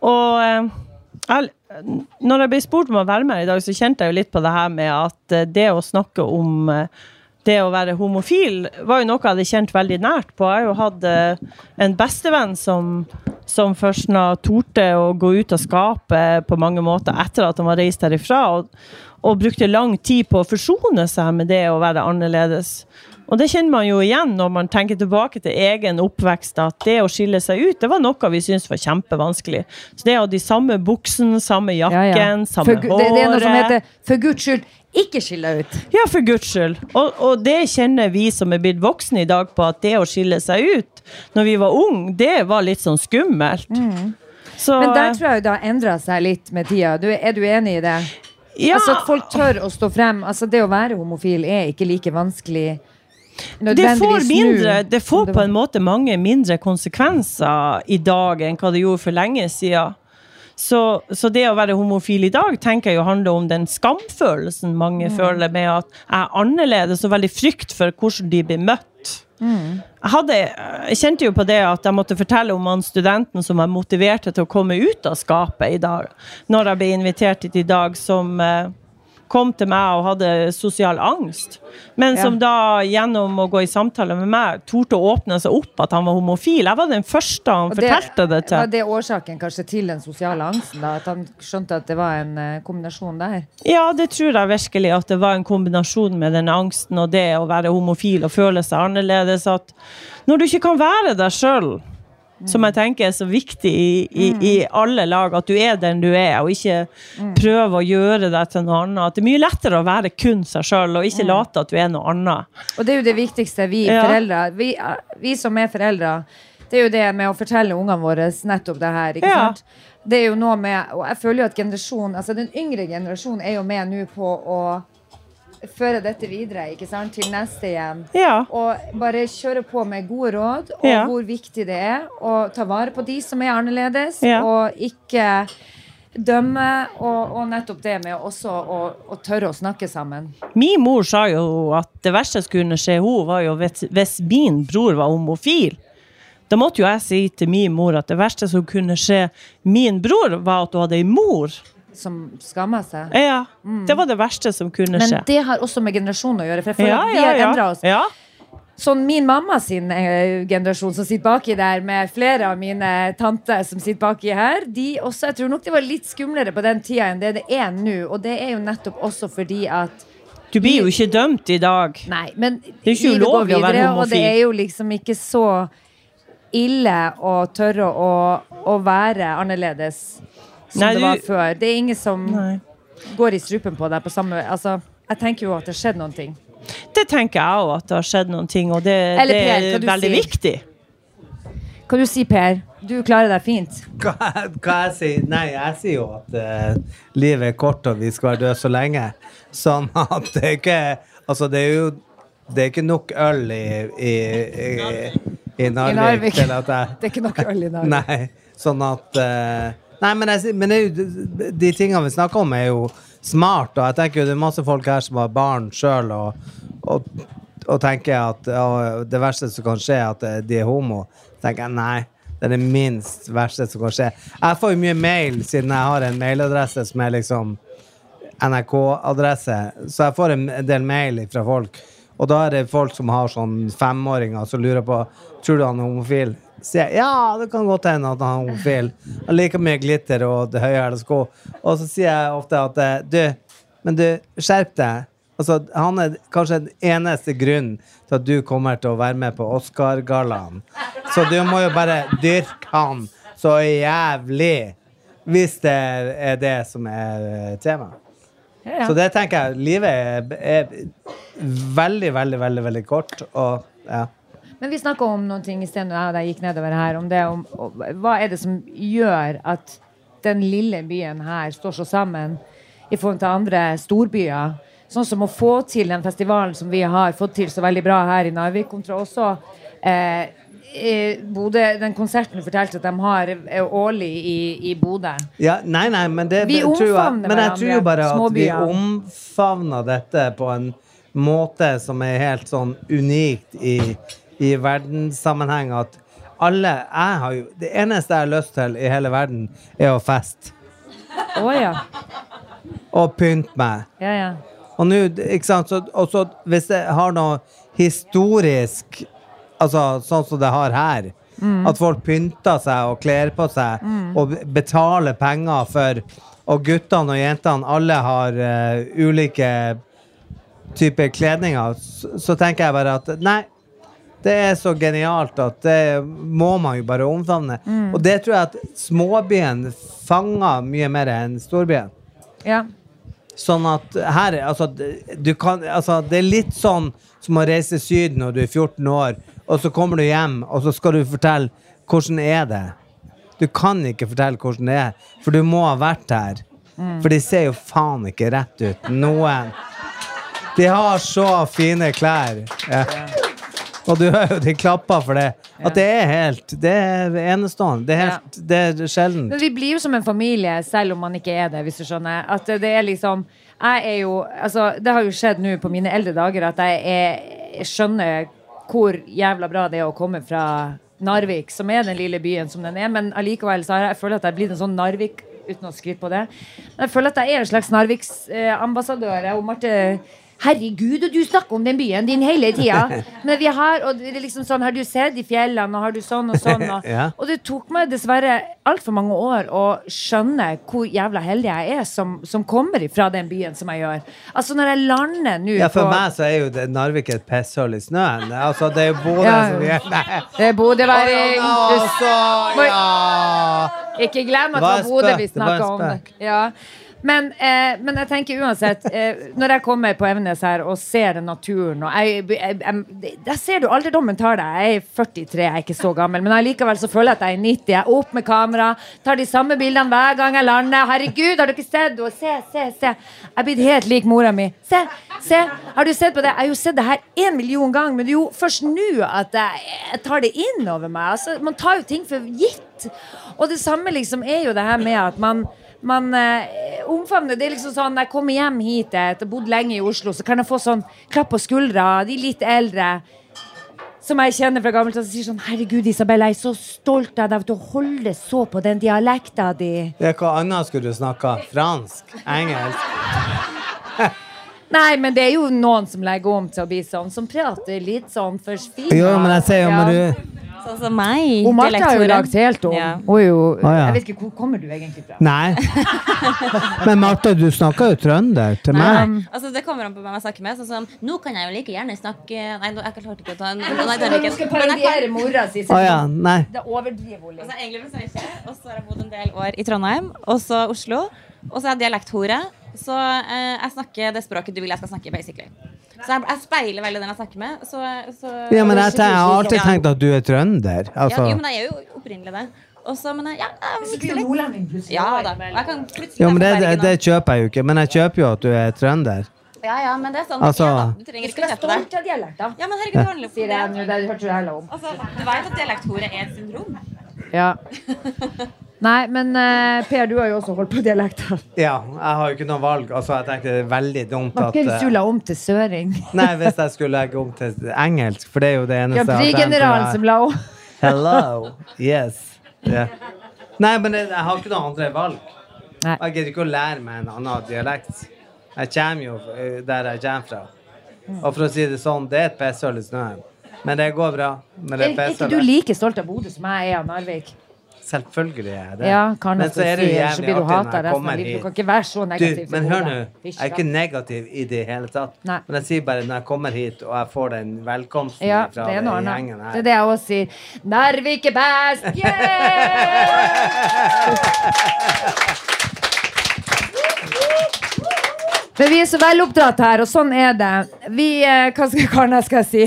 Og eh, jeg, når jeg ble spurt om å være med i dag, så kjente jeg jo litt på det her med at eh, det å snakke om eh, det å være homofil var jo noe jeg hadde kjent veldig nært på. Jeg har jo hatt eh, en bestevenn som, som først nå torde å gå ut av skapet på mange måter etter at han var reist herifra, og, og brukte lang tid på å forsone seg med det å være annerledes. Og det kjenner man jo igjen når man tenker tilbake til egen oppvekst, at det å skille seg ut, det var noe vi syntes var kjempevanskelig. Så det å ha de samme buksene, samme jakken, Ja, ja. samme For, håret det, er noe som heter 'for guds skyld, ikke skill deg ut'. Ja, for guds skyld. Og, og det kjenner vi som er blitt voksne i dag på, at det å skille seg ut når vi var unge, det var litt sånn skummelt. Så, Mm. Men der tror jeg det har endra seg litt med tida. Du, er du enig i det? ja, Altså At folk tør å stå frem. Altså Det å være homofil er ikke like vanskelig det får, mindre, det får på en måte mange mindre konsekvenser i dag enn hva det gjorde for lenge siden. Så, så det å være homofil i dag tenker jeg jo handler om den skamfølelsen mange Mm. føler med at jeg er annerledes, og veldig frykt for hvordan de blir møtt. Mm. Jeg, hadde, jeg kjente jo på det at jeg måtte fortelle om han studenten som jeg motiverte til å komme ut av skapet i dag, når jeg ble invitert hit i dag, som eh, kom til meg og hadde sosial angst, men som da gjennom å gå i samtale med meg torde å åpne seg opp at han var homofil. Jeg var den første han Og fortalte det Var til. det årsaken kanskje til den sosiale angsten? da At han skjønte at det var en eh, kombinasjon der? Ja, det tror jeg virkelig at det var en kombinasjon med den angsten og det å være homofil og føle seg annerledes. At når du ikke kan være deg sjøl, som jeg tenker er så viktig i, i, i alle lag, at du er den du er, og ikke prøve å gjøre deg til noe annet. At det er mye lettere å være kun seg sjøl, og ikke late at du er noe annet. Og det er jo det viktigste vi Ja. foreldre vi, vi som er foreldre, det er jo det med å fortelle ungene våre nettopp det her. ikke Ja. sant? Det er jo noe med, og jeg føler jo at generasjonen, altså Den yngre generasjonen er jo med nå på å føre dette videre ikke sant? til neste igjen. Ja. Og bare kjøre på med gode råd, og Ja. hvor viktig det er å ta vare på de som er annerledes, Ja. og ikke dømme. Og, og nettopp det med også å, å tørre å snakke sammen. Min mor sa jo at det verste som kunne skje henne, var jo hvis, min bror var homofil. Da måtte jo jeg si til min mor at det verste som kunne skje min bror, var at hun hadde ei mor. Som skammer seg. Ja, Det var det verste som kunne skje. Men det har også med generasjonen å gjøre. For jeg føler Ja, at vi ja, har ja. endra oss. Ja. Sånn min mamma sin eh, generasjon som sitter baki der, med flere av mine tanter som sitter baki her, de også, jeg tror nok det var litt skumlere på den tida enn det det er nå. Og det er jo nettopp også fordi at Du blir jo ikke dømt i dag. Nei, men er ikke ulovlig å være homofil. Og det er jo liksom ikke så ille å tørre å, å være annerledes som Nei, det var før. Det er ingen som Nei. går i strupen på deg på samme Altså, jeg tenker jo at det har skjedd noen ting. Det tenker jeg òg, at det har skjedd noen ting, og det, Eller det Per, er du veldig si? viktig. Hva du sier Per? Du klarer deg fint. Hva, hva jeg sier? Nei, jeg sier jo at uh, livet er kort, og vi skal være døde så lenge. Sånn at det er ikke Altså, det er jo Det er ikke nok øl i, i, i, i Narvik, Narvik. til at jeg Det er ikke nok øl i Narvik. Nei, sånn at eh, Nei, men, jeg, men er de tingene vi snakker om, er jo smart. Og jeg tenker jo det er masse folk her som har barn sjøl, og, og, og tenker at ja, det verste som kan skje, er at eh, de er homo. tenker jeg nei. Det er det minst verste som kan skje. Jeg får jo mye mail, siden jeg har en mailadresse som er liksom NRK-adresse. Så jeg får en del mail fra folk. Og da er det folk som har sånn femåringer som lurer på Tror du han er homofil. Sier jeg ja, det kan godt hende at han er homofil. Han liker mye glitter og det høyhæla sko. Og så sier jeg ofte at eh, du, men du, skjerp deg. Altså, han er kanskje den eneste grunnen til at du kommer til å være med på Oscar-gallaen. Så du må jo bare dyrke han så jævlig. Hvis det er det som er eh, temaet. Ja, ja. Så det tenker jeg. Livet er, er veldig, veldig, veldig veldig kort. Og ja. Men vi snakka om noen ting i sted da jeg gikk nedover her. Om det, om, om, hva er det som gjør at den lille byen her står så sammen i forhold til andre storbyer? Sånn som å få til den festivalen som vi har fått til så veldig bra her i Narvik, kontra også eh, Bodø, den konserten du fortalte at de har eh, årlig i, i Bodø. Ja, nei, nei, men det, Vi omfavner tror jeg, Men jeg tror bare at vi omfavner dette på en måte som er helt sånn unikt i, i verdenssammenheng. At alle jeg har jo, Det eneste jeg har lyst til i hele verden, er å feste. Oh, ja. Og pynte meg. ja, ja. Og nå, ikke sant, så, og så hvis det har noe historisk Altså sånn som det har her. At folk pynter seg og kler på seg og betaler penger for Og guttene og jentene alle har uh, ulike typer kledninger. Så, så tenker jeg bare at nei, det er så genialt at det må man jo bare omfavne. Og det tror jeg at småbyen fanger mye mer enn storbyen. ja. Sånn at her altså, du kan, altså, Det er litt sånn som å reise Syden når du er 14 år, og så kommer du hjem, og så skal du fortelle hvordan er det Du kan ikke fortelle hvordan det er, for du må ha vært der. For de ser jo faen ikke rett ut. Noen. De har så fine klær. Ja. Og du hører jo de klapper for det. At det er helt Det er enestående. Det er, helt, det er sjelden. Men vi blir jo som en familie, selv om man ikke er det, hvis du skjønner. At det er liksom Jeg er jo Altså, det har jo skjedd nå på mine eldre dager at jeg, er, jeg skjønner hvor jævla bra det er å komme fra Narvik, som er den lille byen som den er, men allikevel så har jeg, jeg føler at jeg er blitt en sånn Narvik uten å skryte på det. Men jeg føler at jeg er en slags Narviks-ambassadør. og Marte Herregud, og du snakker om den byen din hele tida. Men vi har, og det er liksom sånn, har du sett i fjellene, og har du sånn og sånn? Og, Ja. og det tok meg dessverre altfor mange år å skjønne hvor jævla heldig jeg er som, som kommer fra den byen som jeg gjør. Altså, når jeg lander nå Ja, for på meg så er jo det Narvik et pisshull i snøen. Altså, det er jo Bodø Ja. som gjør det. Det er Bodøværing. Altså, Må- ja. Ikke glem at det Det var Bodø vi. Det snakka om. spøk. Ja. Men, eh, men jeg tenker uansett eh, Når jeg kommer på Evenes her og ser naturen og jeg, jeg, jeg, jeg ser du alderdommen tar deg. Jeg er 43, jeg er ikke så gammel, men likevel så føler jeg at jeg er 90. Jeg er opp med kamera, tar de samme bildene hver gang jeg lander. Herregud, har du ikke sett henne? Se, se, se. Jeg er blitt helt lik mora mi. Se, se. Har du sett på det? Jeg har jo sett det her en million ganger, men det er jo først nå at jeg tar det inn over meg. Altså, man tar jo ting for gitt. Og det samme liksom er jo det her med at man man eh, omfavner Det er liksom sånn jeg kommer hjem hit etter å ha bodd lenge i Oslo, så kan jeg få sånn klapp på skuldra. De litt eldre som jeg kjenner fra gammelt av, som sier sånn Herregud, Isabel, jeg er så stolt av deg til å holde så på den dialekta di. Det er Hva annet skulle du snakka? Fransk? Engelsk? Nei, men det er jo noen som legger om til å bli sånn, som prater litt sånn for spina Jo, men jeg ser jo Ja. når du Sånn som meg. Og Marte har jo lagd helt om. Ja. Hun er jo ja. Jeg vet ikke, hvor kommer du egentlig fra? Nei. Men Marte, du snakker jo trønder til meg. Um, Altså, det kommer an på hvem jeg snakker med. Sånn som, nå kan jeg jo like gjerne snakke Nei, jeg klarte ikke å ta en Nei, det er Nå ikke. skal parodiere mora si. Å ja, nei. Det overdriver hun litt. Altså, egentlig fra Steinkjer, og så har jeg bodd en del år i Trondheim, og så Oslo. Og så er jeg dialekthore. Så eh, jeg snakker det språket du vil jeg skal snakke, basically. Så jeg, jeg speiler veldig den jeg snakker med. Så, så Ja, men jeg, jeg har alltid tenkt at du er trønder. ja, Jo, Altså. men jeg er jo opprinnelig det. Og så, men jeg, ja, jeg Så blir mikser jo litt. nordlending plutselig. Ja da. Jeg kan Jo, men det, det, det kjøper jeg jo ikke. Men jeg kjøper jo at du er trønder. Ja, ja, men det er sånn. Altså- ja, da. Du trenger ikke å kjøpe det. av dialekt, da. Ja, men herregud, det handler om jeg det. Det hørte du heller om. Altså, du vet at dialekthore er et syndrom? Ja. Nei, men uh, Per, du har jo også holdt på dialekten Ja, jeg har jo ikke noe valg. Altså, jeg tenkte det er veldig dumt Hva at hvis du eh, la om til søring? Nei, hvis jeg skulle legge om til engelsk, for det er jo det eneste Grand Prix-generalen som la om. Hello. Yes. Yeah. Nei, men jeg, jeg har ikke noe andre valg. Nei. Jeg gidder ikke å lære meg en annen dialekt. Jeg kommer jo eh, der jeg kommer fra. Og for å si det sånn, det er et pisshull i snøen. Men det går bra. Men det Er er ikke du like stolt av Bodø som jeg er av Narvik? Selvfølgelig er det. Ja, men så er det jo jævlig artig når jeg kommer hit. Du kan ikke være så negativ. Du, men hør nå. Jeg er ikke negativ i det hele tatt. Nei. Men jeg sier bare når jeg kommer hit og jeg får den velkomsten Ja, fra den gjengen her Det er det jeg også sier. Narvik er best! Yeah! Men vi er så veloppdratt her, og sånn er det. Vi eh, hva skal jeg si?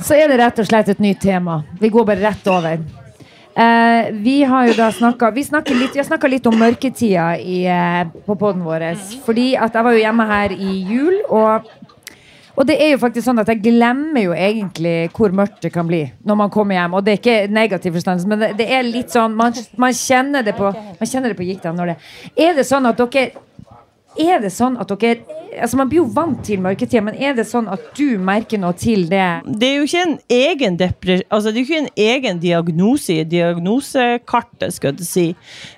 Så er det rett og slett et nytt tema. Vi går bare rett over. Eh, vi har jo da snakka Vi, litt, har snakka litt om mørketida i, eh, på poden vår. Fordi at jeg var jo hjemme her i jul, og Og det er jo faktisk sånn at jeg glemmer jo egentlig hvor mørkt det kan bli når man kommer hjem. Og det er ikke negativ forstand, men det, det er litt sånn Man, man kjenner det på Man kjenner det på gikta når det Er det sånn at dere Er det sånn at dere Altså Man blir jo vant til mørketida, men er det sånn at du merker noe til det? Det er jo ikke en egen. Altså, det er jo ikke en egen diagnose i diagnosekartet, skal jeg si.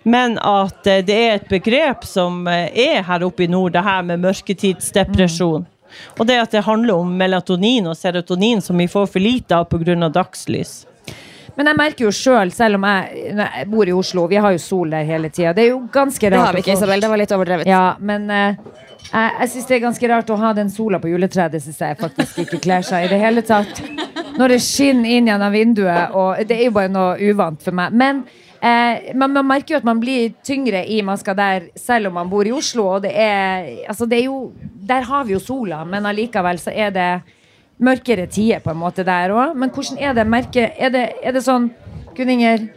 Men at eh, det er et begrep som eh, er her oppe i nord, det her med mørketidsdepresjon. Og det at det handler om melatonin og serotonin som vi får for lite av pga. dagslys. Men jeg merker jo sjøl, selv, selv om jeg, jeg bor i Oslo Vi har jo sol der hele tida. Det er jo ganske rart. Det har vi ikke, Isabel. Det var litt overdrevet. Ja, men uh, jeg, jeg syns det er ganske rart å ha den sola på juletreet. Det syns jeg faktisk ikke kler seg i det hele tatt. Når det skinner inn gjennom vinduet, og det er jo bare noe uvant for meg. Men eh, man, man merker jo at man blir tyngre i maska der, selv om man bor i Oslo. Og det er, altså det er jo Der har vi jo sola, men allikevel så er det mørkere tider på en måte der òg. Men hvordan er det? Merke, er, det er det sånn Gunninger,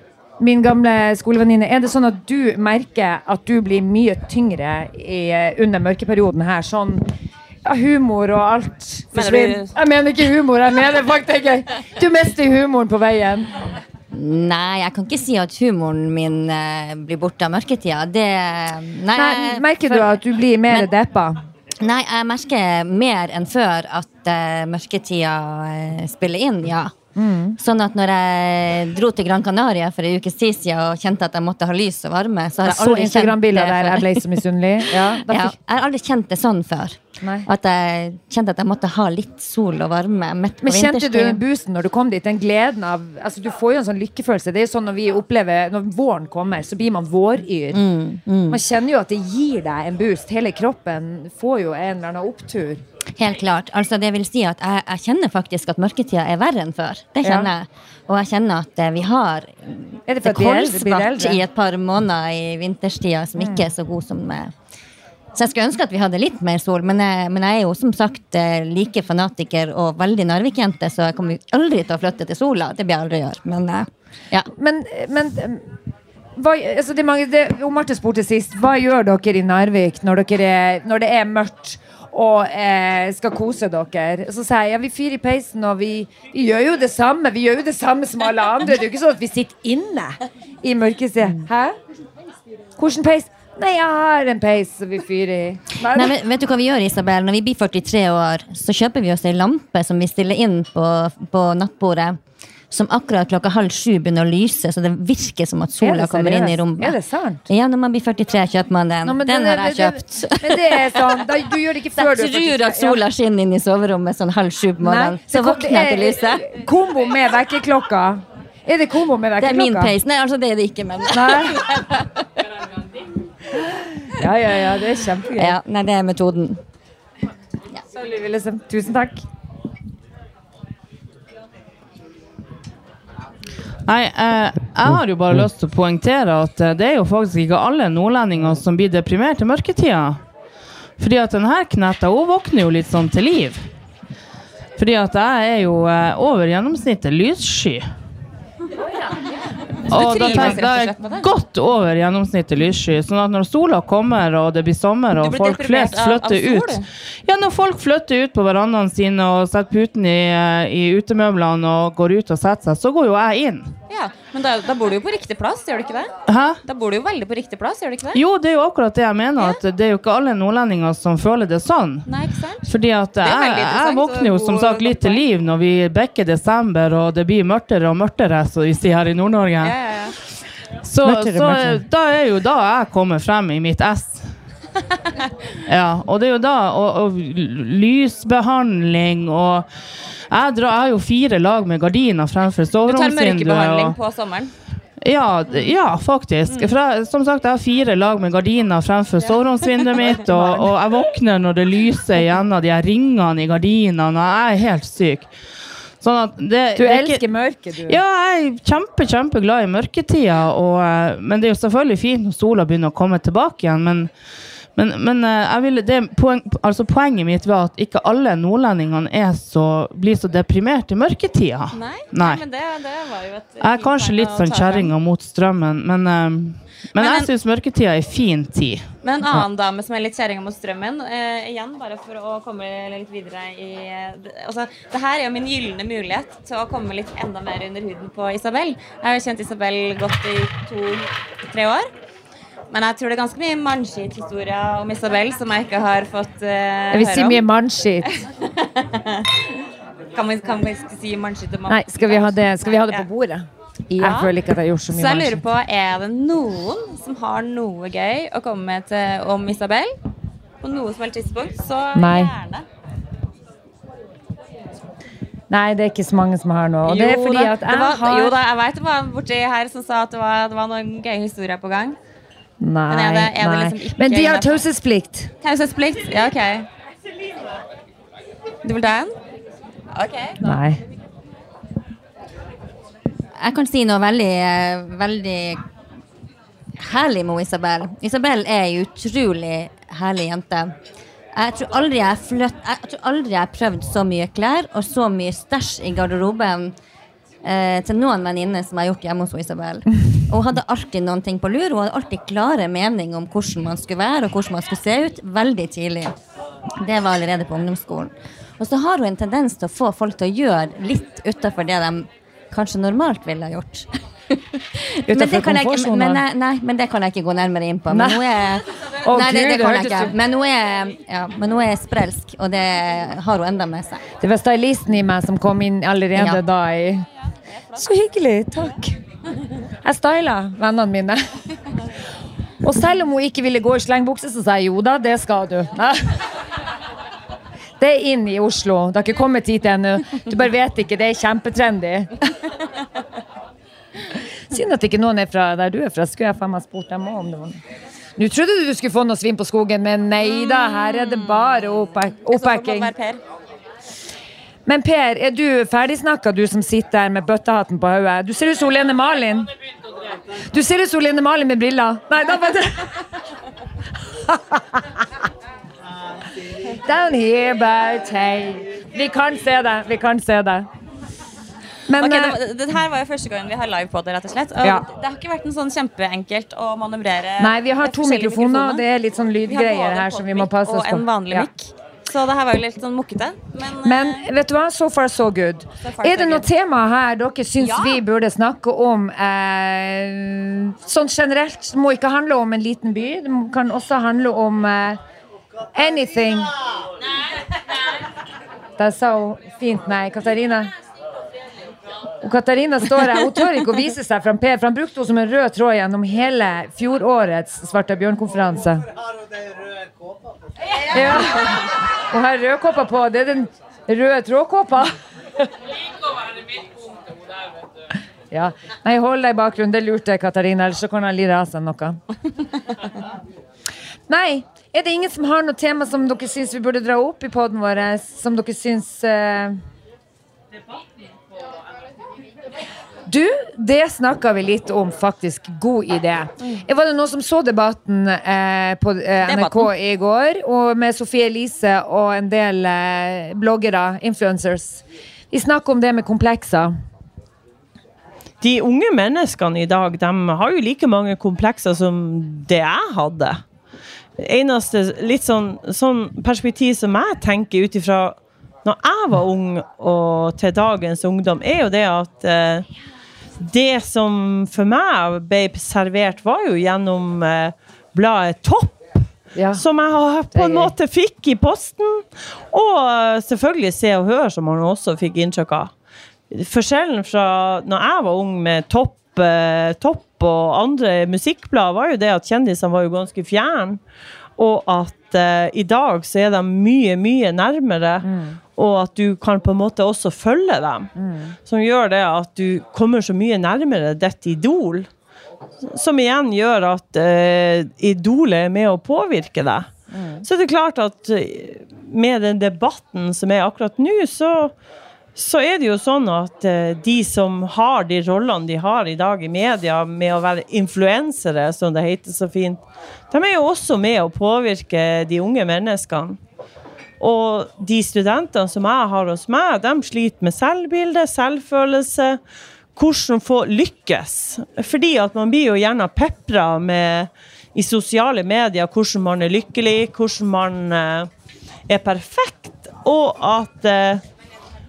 min gamle skolevenninne, er det sånn at du merker at du blir mye tyngre i, under mørkeperioden her? Sånn ja, humor og alt Mener forsvinner. du- Jeg mener ikke humor, jeg mener faktisk ikke Du mister humoren på veien. Nei, jeg kan ikke si at humoren min eh, blir borte av mørketida. Det Nei, Nei, merker du at du blir mer Men- deppa? Nei, jeg merker mer enn før at uh, mørketida eh, spiller inn, ja. Mm. Sånn at når jeg dro til Gran Canaria for en ukes tid siden og kjente at jeg måtte ha lys og varme, så har Jeg jeg så aldri kjent det der jeg. Ja, Ja, jeg har aldri kjent det sånn før. Nei. At jeg kjente at jeg måtte ha litt sol og varme midt på Men kjente du boosten når du kom dit? Den gleden av altså Du får jo en sånn lykkefølelse. Det er jo sånn når vi opplever Når våren kommer, så blir man våryr. Mm, Man kjenner jo at det gir deg en boost. Hele kroppen får jo en eller annen opptur. Helt klart. Altså, det vil si at jeg, jeg kjenner faktisk at mørketida er verre enn før. Det kjenner Ja. jeg. Og jeg kjenner at eh, vi har Er det det kolsvart i et par måneder i vinterstida som ikke er så god som eh, Så jeg skulle ønske at vi hadde litt mer sol, men jeg, men jeg er jo som sagt eh, like fanatiker og veldig Narvik-jente, så jeg kommer aldri til å flytte til sola. Det blir jeg aldri gjøre. Men eh, ja. Men, men hva, altså det det, Marte spurte sist. Hva gjør dere i Narvik når, er, når det er mørkt? Og eh, skal kose dere. Så sier jeg ja, vi fyrer i peisen, og vi, vi gjør jo det samme. Vi gjør jo det samme som alle andre. Det er jo ikke sånn at vi sitter inne i mørket. Hæ? Hvilken peis? Nei, jeg har en peis som vi fyrer i. Nei, Nei, men vet du hva vi gjør, Isabel? Når vi blir 43 år, så kjøper vi oss ei lampe som vi stiller inn på, på nattbordet. Som akkurat klokka halv sju begynner å lyse, så det virker som at sola kommer inn i rommet. Er det sant? Ja, når man blir 43, kjøper man den. Nå, den det- har jeg kjøpt. det- Men det er sånn, da, du gjør det ikke før du Jeg tror at sola skinner inn i soverommet sånn halv sju på morgenen. Så våkner jeg til lyset. er Kombo med vekkerklokka. Er det kombo med Det er min pace. Nei, altså det er det ikke, men Nei. Ja, ja, ja, det er kjempegøy. ja, Nei, det er metoden. Ja. Tusen takk. Nei, eh, jeg har jo bare lyst til å poengtere at eh, det er jo faktisk ikke alle nordlendinger som blir deprimert i mørketida. Fordi at denne knetta hun våkner jo litt sånn til liv. Fordi at jeg er jo eh, over gjennomsnittet lyssky. Og da, tenker, er med det? jeg godt over gjennomsnittet lyssky. Sånn at når sola kommer og det blir sommer og folk flest flest av- av flytter ut? Ja, når folk flytter ut på verandaene sine og setter puten i, eh, i utemøblene og går ut og setter seg, så går jo jeg inn. Ja, Men da, da bor du jo på riktig plass, gjør du ikke det? Hæ? Da bor du jo veldig på riktig plass, gjør du ikke det? Jo, det er jo akkurat det jeg mener. At det er jo ikke alle nordlendinger som føler det sånn. Nei, ikke sant? Fordi at er jeg, jeg våkner jo som sagt litt til liv når vi bekker desember og det blir mørtere og mørtere, som vi sier her i Nord-Norge. Ja, ja. Så, så da er jo da jeg kommer frem i mitt ess. Ja, og det er jo da og, og lysbehandling og jeg, drar, jeg har jo fire lag med gardiner fremfor Du tar soveromsvinduet. mørkebehandling og- på sommeren. ja, ja, faktisk. For jeg, som sagt, jeg har fire lag med gardiner fremfor soveromsvinduet mitt, og, og jeg våkner når det lyser gjennom de her ringene i gardinene, og jeg er helt syk. Sånn at det, Du det er ikke- elsker mørket, du. Ja, jeg er kjempe, kjempeglad i mørketida, og, eh, men det er jo selvfølgelig fint når sola begynner å komme tilbake igjen, men Men, men eh, jeg ville, det, poeng, altså poenget mitt var at ikke alle nordlendingene er så, blir så deprimert i mørketida. Nei, Nei. men det, det var jo et Jeg er kanskje litt sånn kjerringa mot strømmen, men, eh, men, Men jeg syns mørketida er fin tid. Men en annen dame som er litt kjerringa mot strømmen, eh, igjen bare for å komme litt videre i eh, Altså, det her er jo min gylne mulighet til å komme litt enda mer under huden på Isabel. Jeg har jo kjent Isabel godt i to-tre år. Men jeg tror det er ganske mye mannskitt-historier om Isabel som jeg ikke har fått eh, Jeg vil si mye mannskit mannskitt. Kan vi, kan si mannskitt om Nei, skal vi ha det, skal vi ha det på bordet? Jeg føler ikke at jeg har gjort så Så jeg lurer på, er det noen som har noe gøy å komme med til, om Isabel? På noe som helst tidspunkt, så Nei. gjerne. Nei, det er ikke så mange som har noe. Og det er Jo fordi da, at jeg var, har Jo da, jeg vet det var borti her som sa at det var, det var noen gøye historier på gang. Nei, Men er det- er nei. liksom Men de har taushetsplikt. Taushetsplikt? Ja, OK. Du vil ta en? OK. Nei. Jeg kan si noe veldig, veldig herlig med Isabel. Isabel er ei utrolig herlig jente. Jeg tror aldri jeg, fløtt, jeg tror aldri jeg har prøvd så mye klær og så mye stæsj i garderoben eh, til noen venninner som jeg har gjort hjemme hos Isabel. Og hun hadde alltid noen ting på lur. Hun hadde alltid klare mening om hvordan man skulle være og hvordan man skulle se ut, veldig tidlig. Det var allerede på ungdomsskolen. Og så har hun en tendens til å få folk til å gjøre litt utafor det de kanskje normalt ville ha gjort. men, det kan jeg, ikke- men, nei, nei, men det kan jeg ikke gå nærmere inn på. Men Nei. er, oh, nei, det, det det kan jeg ikke. Men hun er, ja, men hun er sprelsk, og det har hun enda med seg. Det var stylisten i meg som kom inn allerede Ja. da i Så hyggelig, takk. Jeg styla vennene mine. Og selv om hun ikke ville gå i slengbukse, så sa jeg jo da, det skal du. Nei. Det er inn i Oslo. Det har ikke kommet hit ennå. Du bare vet ikke. Det er kjempetrendy. Synd at ikke noen er fra der du er fra. Skulle jeg faen meg spurt dem om det var. Nå trodde du du skulle få noe svin på skogen, men nei da, her er det bare Per. Men Per, er du ferdigsnakka, du som sitter der med bøttehatten på hodet? Du ser ut som Lene Malin. Du ser ut som Lene Malin med briller. Nei, da bare Down here, but hey. Vi kan se det. Vi kan se det. Men Ok, eh, det, det her var jo første gangen vi har live på det, rett og slett. Og Ja. Det har ikke vært en sånn kjempeenkelt å manøvrere Nei, vi har to mikrofoner, og det er litt sånn lydgreier her som vi må passe oss på. Og en vanlig Ja. mic. Så det her var jo litt sånn mukkete. Men, Men eh, vet du hva? So far, so good. So far, Er so det noe good. tema her dere syns Ja. vi burde snakke om? Eh, sånn generelt. Det må ikke handle om en liten by. Det kan også handle om eh, anything. Der sa hun fint nei. Katarina? Og Katarina står her. Hun tør ikke å vise seg fram Per, for han brukte henne som en rød tråd gjennom hele fjorårets Svarte bjørn-konferanse. Ja. Hun har rødkåpa på. Det er den røde trådkåpa. Ja. Nei, hold deg i bakgrunnen. Det lurte Katarina, ellers så kan han lire av seg noe. Nei, er det ingen som har noe tema som dere syns vi burde dra opp i poden vår? Som dere syns uh... Du, det snakka vi litt om, faktisk. God idé. Var det noen som så debatten eh, på eh, NRK i går? Og med Sofie Elise og en del eh, bloggere, influencers. Vi snakker om det med komplekser. De unge menneskene i dag de har jo like mange komplekser som det jeg hadde. Eneste litt sånn, sånn perspektiv som jeg tenker ut ifra når jeg var ung og til dagens ungdom, er jo det at eh, det som for meg ble servert, var jo gjennom eh, bladet Topp. Ja. Som jeg på en måte fikk i posten. Og eh, selvfølgelig Se og Hør, som man også fikk inntrykk av. Forskjellen fra når jeg var ung med topp, eh, topp og andre musikkblad, var jo det at kjendisene var jo ganske fjern. Og at eh, i dag så er de mye, mye nærmere. Og at du kan på en måte også følge dem. Som gjør det at du kommer så mye nærmere ditt idol. Som igjen gjør at eh, idolet er med å påvirke deg. Så det er klart at eh, med den debatten som er akkurat nå, så så er det jo sånn at eh, de som har de rollene de har i dag i media, med å være influensere, som det heter så fint, de er jo også med å påvirke de unge menneskene. Og de studentene som jeg har hos meg, de sliter med selvbilde, selvfølelse. Hvordan få lykkes. Fordi at man blir jo gjerne pepra med i sosiale medier hvordan man er lykkelig, hvordan man eh, er perfekt, og at eh,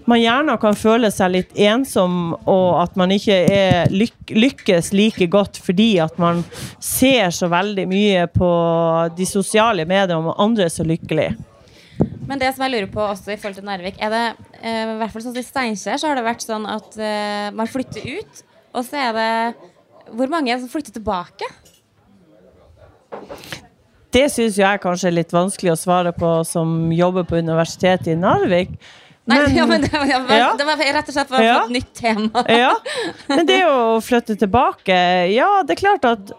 man gjerne kan føle seg litt ensom, og at man ikke er lyk lykkes like godt fordi at man ser så veldig mye på de sosiale mediene om andre er så lykkelige. Men det som jeg lurer på også i forhold til Narvik, er det eh, i hvert fall sånn i Steinkjer så har det vært sånn at eh, man flytter ut, og så er det Hvor mange er det som flytter tilbake? Det syns jeg kanskje er litt vanskelig å svare på som jobber på Universitetet i Narvik. Nei, Men- ja, men det, var, Ja. det var rett og slett for Ja. et nytt tema. Ja, men det å flytte tilbake Ja, det er klart at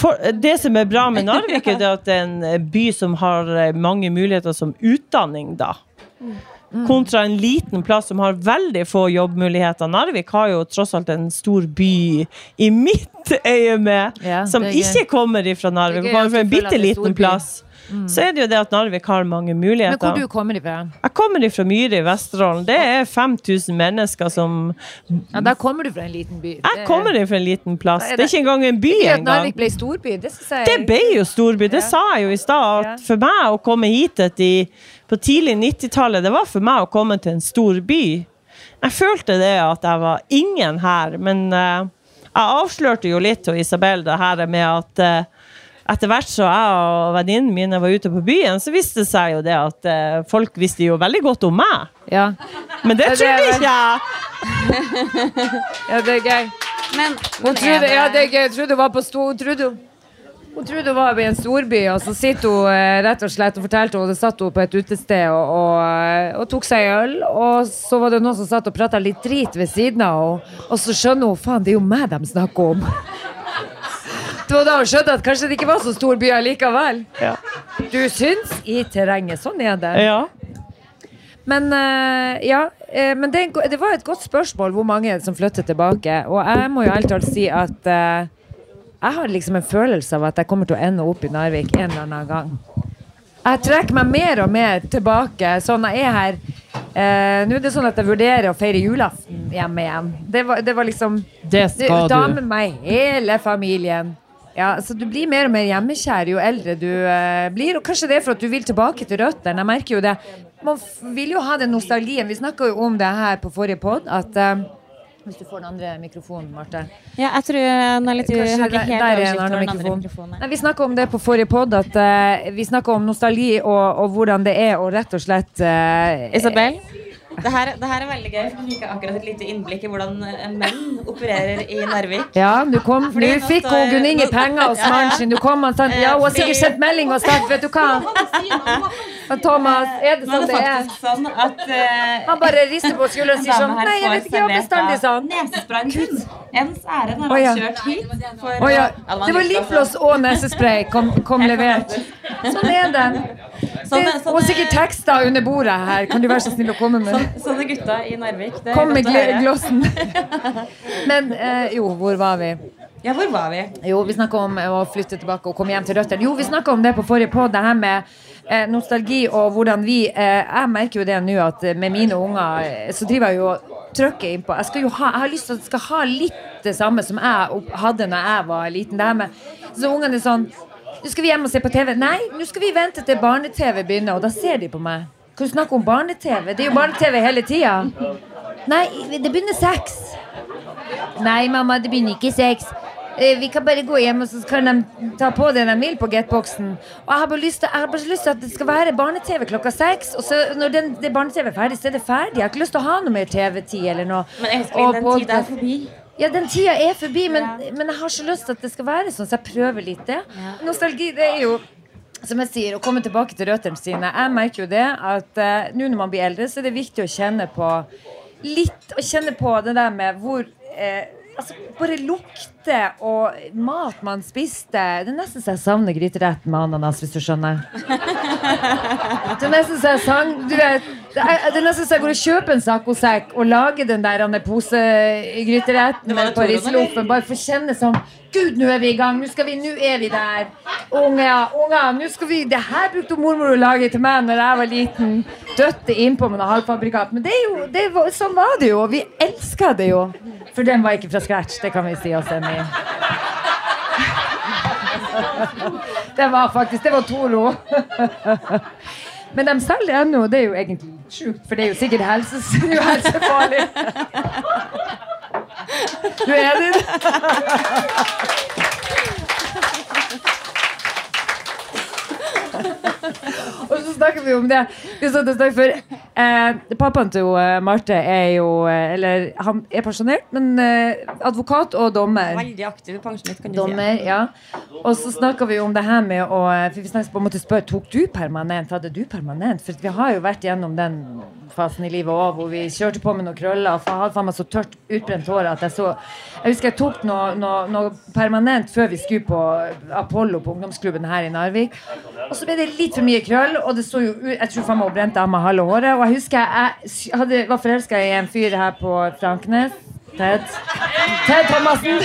for, det som er bra med Narvik, er at det er en by som har eh, mange muligheter som utdanning, da. Kontra en liten plass som har veldig få jobbmuligheter. Narvik har jo tross alt en stor by i mitt øye med, som ikke kommer ifra Narvik, er kommer fra en bitte liten by. Plass. Så er det jo det at Narvik har mange muligheter. Men hvor du kommer fra? Jeg kommer fra Myre i Vesterålen. Det er 5000 mennesker som Ja, Der kommer du fra en liten by. Jeg kommer fra en liten plass. Det er ikke engang en by Ikke at. Narvik ble storby, det jeg Det ble jo storby. Det Ja. sa jeg jo i stad. Ja. For meg å komme hit i, på tidlig 90-tallet, det var for meg å komme til en stor by. Jeg følte det at jeg var ingen her, men uh, jeg avslørte jo litt til Isabel det her med at eh, etter hvert så jeg og venninnene mine var ute på byen, så viste det seg jo det at eh, folk visste jo veldig godt om meg. Ja. Men det trodde ikke jeg. ja, det er gøy. Men, Hun trodde, ja, det er gøy. Hun trodde hun var på sto... Hun trodde hun hun trodde hun var i en storby, og så sitter hun eh, rett og slett og fortalte henne det satt hun på et utested og, og, eh, og tok seg en øl. Og så var det noen som satt og prata litt drit ved siden av henne, og så skjønner hun faen, det er jo meg de snakker om. Det var da hun skjønte at kanskje det ikke var så stor by likevel. Ja. Du syns i terrenget. Sånn er det. Ja. Men uh, ja, uh, men det, det var et godt spørsmål hvor mange som flytter tilbake. Og jeg må jo ærlig talt si at uh, jeg har liksom en følelse av at jeg kommer til å ende opp i Narvik en eller annen gang. Jeg trekker meg mer og mer tilbake. Sånn jeg er her eh, Nå er det sånn at jeg vurderer å feire julaften hjemme igjen. Det var, det var liksom Det skal du. Ta med meg hele familien. Ja, så Du blir mer og mer hjemmekjær jo eldre du eh, blir. Og kanskje det er for at du vil tilbake til røttene. Jeg merker jo det. Man vil jo ha den nostalgien. Vi snakka jo om det her på forrige pod. At eh, Hvis du får den andre mikrofonen, Marte. Ja, jeg tror den er litt Kanskje har ikke helt der er en annen andre mikrofon. mikrofonen. Nei, vi snakka om det på forrige pod. At uh, vi snakka om nostalgi og, og hvordan det er å rett og slett uh, Isabel, det her, det her er veldig gøy. for Vi fikk akkurat et lite innblikk i hvordan eh, menn opererer i Narvik. Ja, nå kom- nå fikk og Gunn Inge penger hos mannen sin. Nå kom han sånn Ja, hun har sikkert sendt melding og sagt Vet du hva? Og Thomas, er det sånn det er? sånn at uh, Han bare rister på skulderen og sier sånn Nei, jeg vet ikke, jeg har bestandig sånn. Nesesprayen sin. Ens ære når han kjørt hit. For, ja. Det var lipgloss og nesespray kom, kom levert. Sånn er det. Sånn, det og sikkert tekster under bordet her. Kan du være så snill å komme med? Sånne gutter i Narvik. Kom med glossen. Men eh, jo, hvor var vi? Ja, hvor var vi? Jo, vi snakka om eh, å flytte tilbake og komme hjem til røttene. Jo, vi snakka om det på forrige podd det her med eh, nostalgi og hvordan vi eh, Jeg merker jo det nå at eh, med mine unger eh, så driver jeg jo og trykker innpå. Jeg skal jo ha Jeg har lyst til at de skal ha litt det samme som jeg hadde når jeg var liten. Det her med Så ungene er sånn Nå skal vi hjem og se på TV. Nei, nå skal vi vente til barne-TV begynner, og da ser de på meg. Kan du snakke om barne-TV? Det er jo barne-TV hele tida. Nei, det begynner seks. Nei, mamma, det begynner ikke seks. Eh, Vi kan bare gå hjem og så kan de ta på det de vil på Getboxen. Og jeg har bare lyst til, bare lyst til at det skal være barne-TV klokka seks. Og så når den, det barne-TV er ferdig, så er det ferdig. Jeg har ikke lyst til å ha noe mer TV-tid eller noe. Men elskling, Og den på- tida er forbi. Ja, den tida er forbi, men, men jeg har så lyst til at det skal være sånn, så jeg prøver litt det. Nostalgi, det er jo som jeg sier, å komme tilbake til røttene sine. Jeg merker jo det at uh, nå når man blir eldre, så er det viktig å kjenne på litt Å kjenne på det der med hvor uh, Altså, bare lukte og mat man spiste. Det er nesten så jeg savner gryteretten med ananas, hvis du skjønner. Det er nesten så jeg sang Du vet Det er, det er nesten så jeg går og kjøper en saccosekk og lager den der posegryteretten med parisloffen. Bare for å kjenne som Gud, nå er vi i gang. Nå vi, nå er vi der. Unger, unger, nå skal vi Det her brukte mormor å lage til meg når jeg var liten. Døtte innpå med noe halvfabrikat. Men det er jo, det var, sånn var det jo. Og vi elska det jo. For den var ikke fra scratch. Det kan vi si oss enig. Det var faktisk Det var Tolo. Men de selger ennå, det er jo egentlig sjukt, for det er jo sikkert helses, det er jo helsefarlig. Du er din. Og så snakker vi om det. Vi satt og snakket før. Eh, pappaen til eh, Marte er jo eh, Eller han er pensjonert, men eh, advokat og dommer. Veldig aktiv pensjonist, kan du si. Ja. Og så snakka vi om det her med å For vi snakket på en måte spør Tok du permanent. Hadde du permanent? For vi har jo vært gjennom den fasen i livet òg hvor vi kjørte på med noen krøller. Og hadde faen meg så tørt, utbrent hår at jeg så Jeg husker jeg tok noe, noe, noe permanent før vi skulle på Apollo på ungdomsklubben her i Narvik. Og så ble det litt for mye krøll, og det så jo ut Jeg tror faen meg hun brente av meg halve håret. Og jeg husker jeg hadde, var forelska i en fyr her på Franknes. Ted. Ted Thomassen.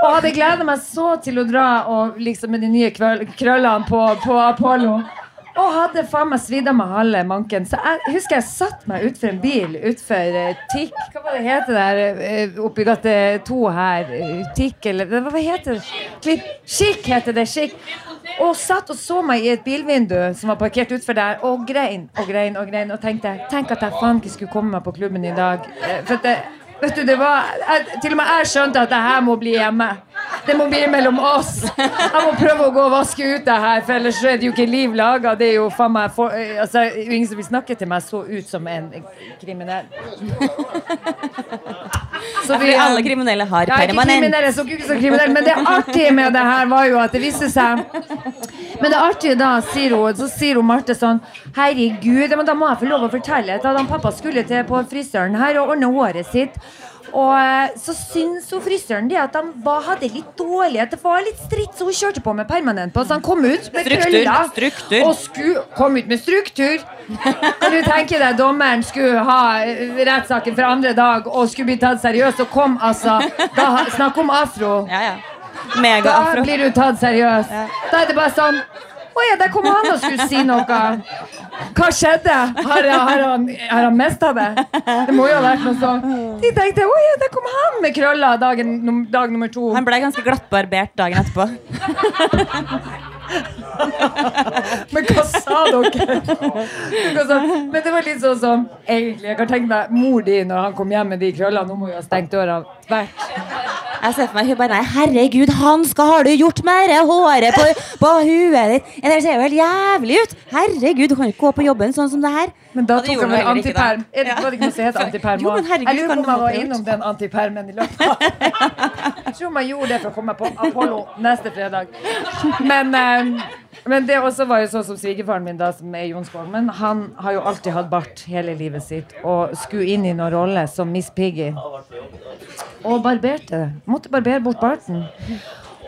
Og hadde gleda meg så til å dra og liksom med de nye krøllene på, på Apollo. Og hadde faen meg svidd av meg halve manken. Så jeg husker jeg satt meg utfor en bil utfor uh, TIK Hva var det heter der uh, oppi gate 2 her? Uh, TIK, eller hva heter det? Klipp. Skikk heter det. Skikk. Og satt og så meg i et bilvindu som var parkert utfor der, og grein og grein og grein. Og tenkte tenk at jeg faen ikke skulle komme meg på klubben i dag. Uh, For at det, vet du, det var jeg, Til og med jeg skjønte at det her må bli hjemme. Det må bli mellom oss. Jeg må prøve å gå og vaske ut det her, for ellers er det jo ikke liv laga. Det er jo faen meg for, altså, Ingen som vil snakke til meg så ut som en kriminell. Så Fordi alle kriminelle har ja, ikke permanent. kriminelle, så ikke så kriminelle, men det artige med det her var jo at det viste seg Men det artige da, sier hun, så sier hun Marte sånn Herregud, men da må jeg få lov å fortelle at han pappa skulle til på frisøren her og ordne håret sitt. Og eh, så syns hun frisøren det at han var, hadde litt dårlig det var litt stritt, så hun kjørte på med permanent på. Så han kom ut med Struktur, krøller struktur. og skulle kom ut med struktur. Kan du tenke deg dommeren skulle ha eh, rettssaken for andre dag og skulle bli tatt seriøst, og kom altså da, Snakk om afro. Ja, ja. Mega Da blir du tatt seriøst. Da er det bare sånn Å ja, der kom han og skulle si noe. Hva skjedde? Har, har han, har han mista det? Det må jo ha vært noe sånn. De tenkte å ja, der kom han med krøller dagen, dag nummer to. Han ble ganske glattbarbert dagen etterpå. Men hva sa dere? Hva sa- Men det var litt sånn som Egentlig, jeg kan tenke meg mor di når han kom hjem med de krøllene. Nå må jo ha stengt døra tvert. Jeg ser for meg hun bare Nei, herregud, Hanska, har du gjort med det håret på, på huet ditt? Det ser jo helt jævlig ut. Herregud, du kan jo ikke gå på jobben sånn som det her. Men da tok han vel antiperm. Er det, ikke noe som heter antiperm? Jo, men herregud, jeg lurer på om jeg var innom den antipermen i løpet av Jeg tror man gjorde det for å komme på Apollo neste fredag. Men, eh, men det også var jo sånn som svigerfaren min, da, som er Jon Skolmen, han har jo alltid hatt bart hele livet sitt og skulle inn i noen rolle som Miss Piggy. Og barberte. Måtte barbere bort barten.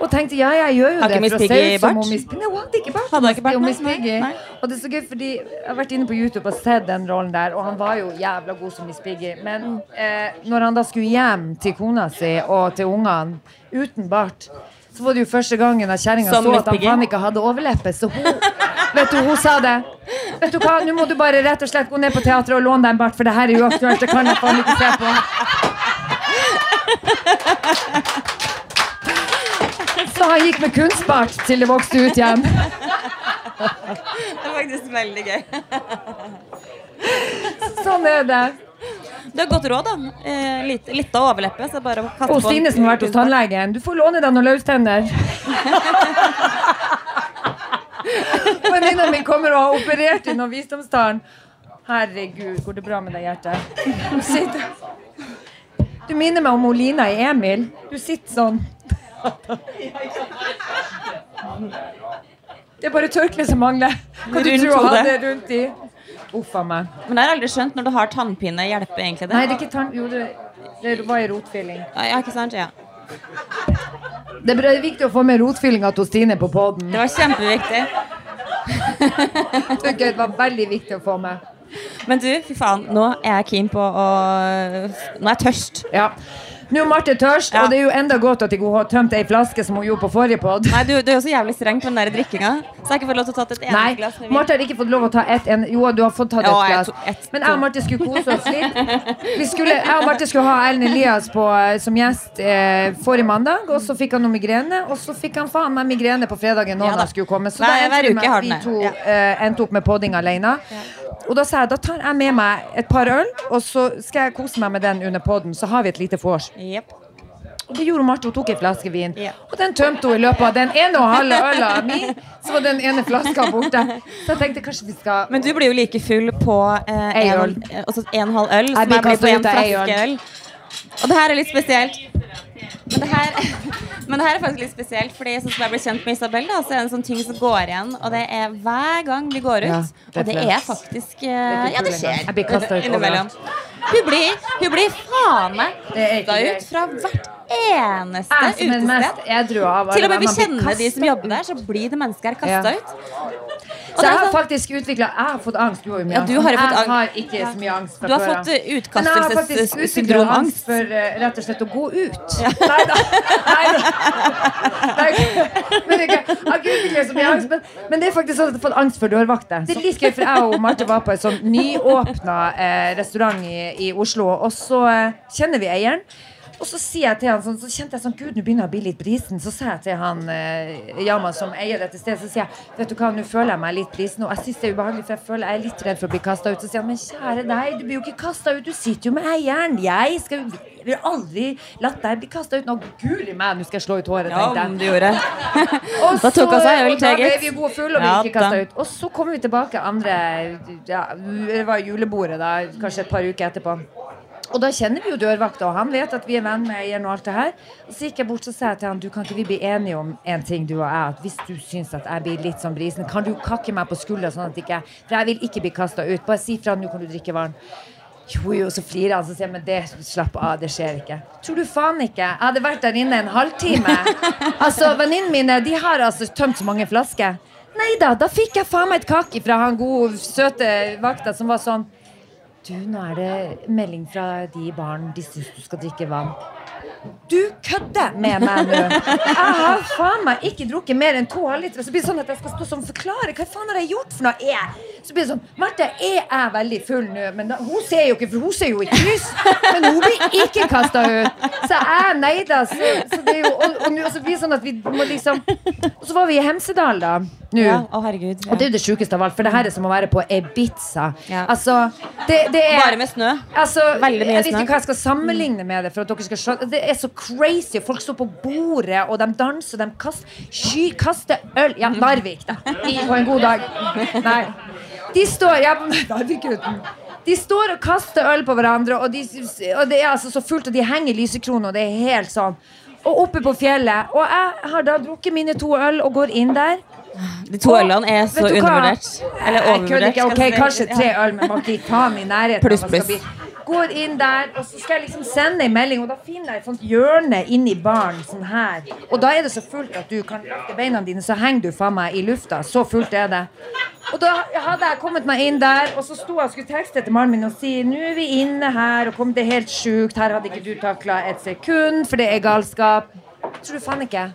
Og tenkte ja, jeg gjør jo det Miss for å se ut som om Miss Piggy. Nei, hun hadde ikke bart. Hadde ikke bart? Nei, Piggy. nei. Og det er så gøy, fordi jeg har vært inne på YouTube og sett den rollen der, og han var jo jævla god som Miss Piggy. Men eh, når han da skulle hjem til kona si og til ungene uten bart, så var det jo første gangen at kjerringa så at han faen ikke hadde overleppe. Så hun, vet du, hun sa det. Vet du hva, nå må du bare rett og slett gå ned på teatret og låne deg en bart, for det her er uaktuelt. Det kan jeg faen ikke se på. Så han gikk med kunstbart til det vokste ut igjen. Det er faktisk veldig gøy. Sånn er det. Du har godt råd, da. Eh, litt, litt av overleppe, så bare kaste på Og Stine som har vært hos tannlegen. Du får låne deg noen løstenner. Venninna mi kommer og har operert i noen visdomstann. Herregud, går det bra med deg, hjertet? Du minner meg om Olina i Emil. Du sitter sånn. Det er bare tørkleet som mangler. Hva du tror du hadde rundt i? Uff a meg. Men jeg har aldri skjønt når du har tannpine, hjelper egentlig det? Nei, det er ikke tann... Jo, det, det var i rotfylling. Ja, ja, ikke sant? Ja. Det er viktig å få med rotfyllinga til Stine på poden. Det var kjempeviktig. Jeg det var veldig viktig å få med. Men du, fy faen, nå er jeg keen på å Nå er jeg tørst. Ja. Nå er Marte tørst, Ja. og det er jo enda godt at hun har tømt ei flaske som hun gjorde på forrige pod. Nei, du, du er jo så jævlig streng på den der drikkinga, så jeg har ikke fått lov til å ta et eneste glass med vin. Marte har ikke fått lov å ta ett en, Jo, du har fått tatt et Ja, glass. ett, Men jeg og Marte skulle kose oss litt. Vi skulle, jeg og Marte skulle ha Ellen Elias på, eh, som gjest eh, forrige mandag, og så fikk han noe migrene. Og så fikk han faen meg migrene på fredagen når Ja han skulle komme. Så da endte vi med at vi to Ja. eh, endte opp med podding alene. Og da sa jeg da tar jeg med meg et par øl, og så skal jeg kose meg med den under podden. Så har vi et lite vors. Jepp. Og det gjorde Marte. Hun tok en flaske vin. Ja. Og den tømte hun i løpet av den ene og halve øla mi. Så var den ene flaska borte. Så jeg tenkte kanskje vi skal Men du blir jo like full på eh, en, eh, en halv øl som Jeg blir på en flaske øl. Og det her er litt spesielt. Men det her, men det her er faktisk litt spesielt, Fordi sånn som jeg ble kjent med Isabel, da, så er det en sånn ting som går igjen. Og det er hver gang vi går ut. Ja, det og det er faktisk eh, Ja, det skjer. Innimellom. Hun blir, hun blir faen meg Det kasta ut fra hvert eneste er utested. Til og med vi kjenner de som jobber der, så blir det mennesker kasta Ja. ut. Så jeg har sånn- faktisk utvikla Jeg har fått angst. Du har jo mye Ja, du har Jeg har ikke så mye angst fra Du har fått eh, angst utkastelsessyndromangst. for uh, rett og slett å gå ut. Nei da. Nei da. Men jeg, jeg har ikke utvikla så mye angst, men, men det er faktisk sånn at jeg har fått angst for dørvakter. Det er litt gøy, for jeg og Marte var på en sånn nyåpna eh, restaurant i, i Oslo, og så eh, kjenner vi eieren. Og så sier jeg til han sånn, så kjente jeg sånn Gud, nå begynner jeg å bli litt brisen. Så sa jeg til han eh, Yama som eier dette stedet, så sier jeg vet du hva, nå føler jeg meg litt brisen. Og jeg syns det er ubehagelig, for jeg føler jeg er litt redd for å bli kasta ut. Så sier han men kjære deg, du blir jo ikke kasta ut, du sitter jo med eieren. Jeg skal jeg vil aldri latt deg bli kasta ut. Nå guri meg, nå skal jeg slå ut håret, Ja, tenkte jeg. du gjorde. Og Da tok hun seg øl da ble vi gode fulle og ble ikke kasta ut. Og så kommer vi tilbake andre ja, Det var julebordet, da, kanskje et par uker etterpå. Og da kjenner vi jo dørvakta, og han vet at vi er venn med eieren og alt det her. Og så gikk jeg bort og sa til han du kan ikke vi bli enige om en ting, du og jeg. At hvis du syns at jeg blir litt sånn brisen, kan du kakke meg på skuldra sånn at ikke For jeg vil ikke bli kasta ut. Bare si fra, nå kan du drikke vann. Jo, jo, så flirer han så sier men det slapp av, det skjer ikke. Tror du faen ikke? Jeg hadde vært der inne en halvtime. Altså, Venninnene mine de har altså tømt så mange flasker. Nei da, da fikk jeg faen meg et kakk fra han gode, søte vakta som var sånn Du, nå er det melding fra de i baren. De syns du skal drikke vann. Du kødder med meg nå! Jeg har faen meg ikke drukket mer enn to halvlitere. Så blir det sånn at jeg skal stå sånn forklare hva faen har jeg gjort for noe. Jeg? Så blir det sånn Marte, er jeg veldig full nå? Men da, hun ser jo ikke, for hun ser jo i kryss. Men hun blir ikke kasta ut. Så jeg nei da. Så, så det er jo, og, og, og så blir det sånn at vi må liksom Og så var vi i Hemsedal, da. Nå. Ja, å herregud. Og det er jo det sjukeste av alt, for det her er som å være på Ibiza. Ja. Altså, det, det er Bare med snø. Altså, Veldig mye snø. jeg vet ikke hva jeg skal sammenligne med det. For at dere skal skjønne er så crazy. Folk står på bordet, og de danser, de kaster, sky, kaster øl Ja, Narvik, da. I, på en god dag. Nei. De står Ja, Narvik-gutten. De står og kaster øl på hverandre, og, de, og det er altså så fullt, og de henger lysekroner, og det er helt sånn. Og oppe på fjellet. Og jeg har da drukket mine to øl og går inn der. De to ølene er så undervurdert. Eller overvurdert. ikke. Ok, skal jeg si. kanskje tre øl, men må ikke ta dem i nærheten. Pluss, pluss. Går inn der, og så skal jeg liksom sende en melding, og da finner jeg et sånt hjørne inni baren. Sånn her. Og da er det så fullt at du kan løfte beina dine, så henger du faen meg i lufta. Så fullt er det. Og da hadde jeg kommet meg inn der, og så sto jeg og skulle tekste til mannen min og si nå er vi inne her, og kom det helt sjukt, her hadde ikke du takla et sekund, for det er galskap. Tror du faen ikke?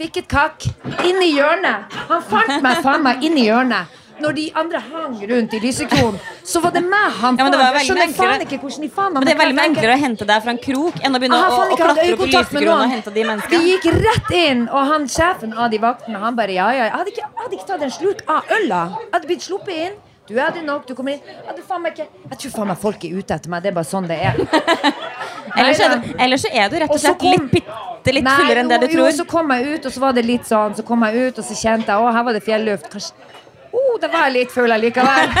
Fikk et kakk. Inn i hjørnet. Han fant meg faen meg inn i hjørnet. Når de andre hang rundt i lysekronen, så var det meg han Ja, men det var. Jeg skjønner faen ikke hvordan de faen han Men det er veldig enklere å hente deg fra en krok enn å begynne å, å, å klatre opp i lysekronen og hente de De gikk rett inn, og han sjefen av de vaktene Han bare ja, ja. Jeg hadde ikke, hadde ikke tatt en slurk av øla. Jeg hadde blitt sluppet inn. Du er det nok, du kommer inn. Jeg, tror faen meg folk er ute etter meg. Det er bare sånn det er. Ellers, er du, ellers så er du rett Og slett kom- litt bitte litt fullere enn det du jo, Jo, tror. så kom jeg ut, og så var det litt sånn. Så kom jeg ut, og så kjente jeg å, her var det fjelluft. Kanskje Oh, det var jeg litt full allikevel.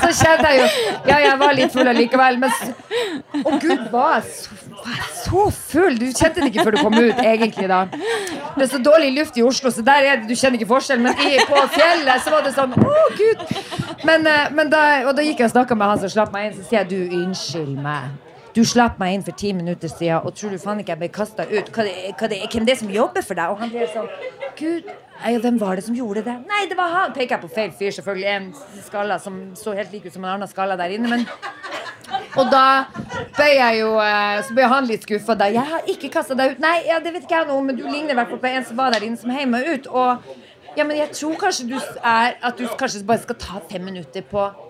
Så kjente jeg jo Ja, jeg var litt full allikevel, men Å, oh, gud, var jeg så, så full? Du kjente det ikke før du kom ut, egentlig, da. Det er så dårlig luft i Oslo, så der er det, du kjenner ikke forskjell. Men i, på fjellet så var det sånn Å, gud. Men, eh, men da, og da gikk jeg og snakka med han som slapp meg inn, så sier jeg du, unnskyld meg. Du slapp meg inn for ti minutter siden, og tror du faen ikke jeg ble kasta ut? Hva det, hva det, hvem det er som jobber for deg? Og han blir sånn Gud, ja, hvem var det som gjorde det? Nei, det var han! Peker jeg på feil fyr, selvfølgelig. En skalla som så helt lik ut som en annen skalla der inne, men og da ble jeg jo eh, Så ble han litt skuffa. 'Jeg har ikke kasta deg ut.' Nei, ja, det vet ikke jeg noe men du ligner i hvert fall på en som var der inne, som heiv meg ut. Og ja, men jeg tror kanskje du er At du kanskje bare skal ta fem minutter på Nei.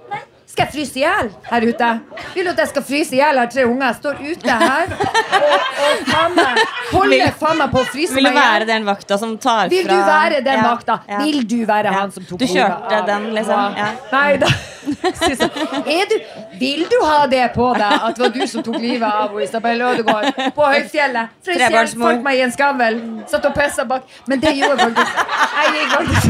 Skal jeg fryse i hjel her ute? Vil du at jeg skal fryse i hjel? Har tre unger. Jeg står ute her og, og faen meg holder faen meg på å fryse Vil du meg i hjel. være den vakta som tar fra Vil du være den Ja, vakta? ja. Vil du være han som tok Du kjørte ordet den, liksom? Ja. Nei da. Du, vil du ha det på deg at det var du som tok livet av Isabel Ødegaard på Høyfjellet? Trebarnsmor. folk meg i en skamvel. Satt og pissa bak. Men det gjorde faktisk. Jeg gikk faktisk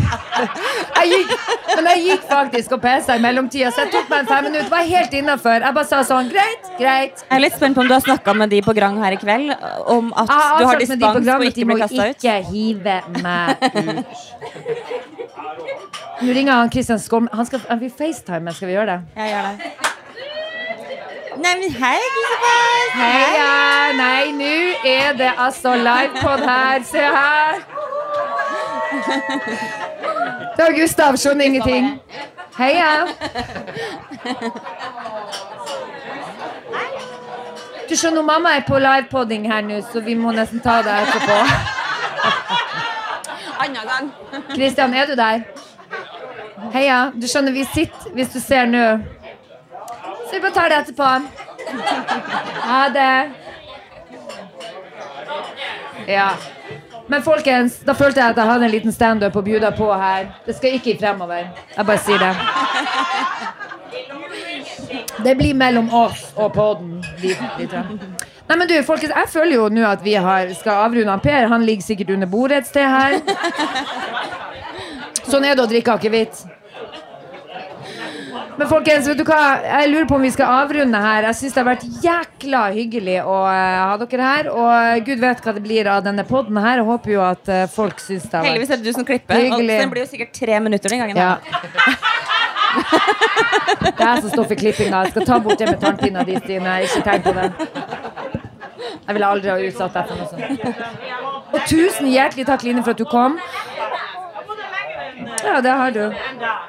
jeg gikk, Men jeg gikk faktisk og pissa i mellomtida, så jeg tok meg en fem minutter. Var helt innafor. Jeg bare sa sånn Greit, greit. Jeg er litt spent på om du har snakka med de på Grang her i kveld om at ah, du har dispens de ikke må bli kasta ut. ikke hive meg ut. Nå ringer han Kristian Skolm. Han, skal, han vil FaceTime. Skal vi gjøre det? Jeg gjør det. Nei, men hei, Elisabeth! Heia! Nei, nå er det altså livepod her. Se her. Det er Gustav. Skjønner ingenting. Heia. Du skjønner, mamma er på livepodding her nå, så vi må nesten ta deg etterpå. Annen gang. Kristian, er du der? Heia. Du skjønner, vi sitter, hvis du ser nå. Så vi bare tar det etterpå. Ha det. Ja. Men folkens, da følte jeg at jeg hadde en liten standup å bjuda på her. Det skal ikke i fremover. Jeg bare sier det. Det blir mellom oss og jeg. Nei, men du, folkens, jeg føler jo nå at vi har, skal avrunde Per. Han ligger sikkert under bordet et sted her. Sånn er det å drikke akevitt. Men folkens, vet du hva? Jeg lurer på om vi skal avrunde her. Jeg syns det har vært jækla hyggelig å eh, ha dere her. Og gud vet hva det blir av denne poden her. Jeg håper jo at eh, folk syns det har vært Heldigvis er det du som klipper. Hyggelig. Og den blir jo sikkert tre minutter den gangen. ja. Det er jeg som står for klippinga. Jeg skal ta bort det med tannpinna di, Stine. Ikke tenk på det. Jeg ville aldri ha utsatt deg for noe sånt. Og tusen hjertelig takk, Line, for at du kom. Ja, det har du.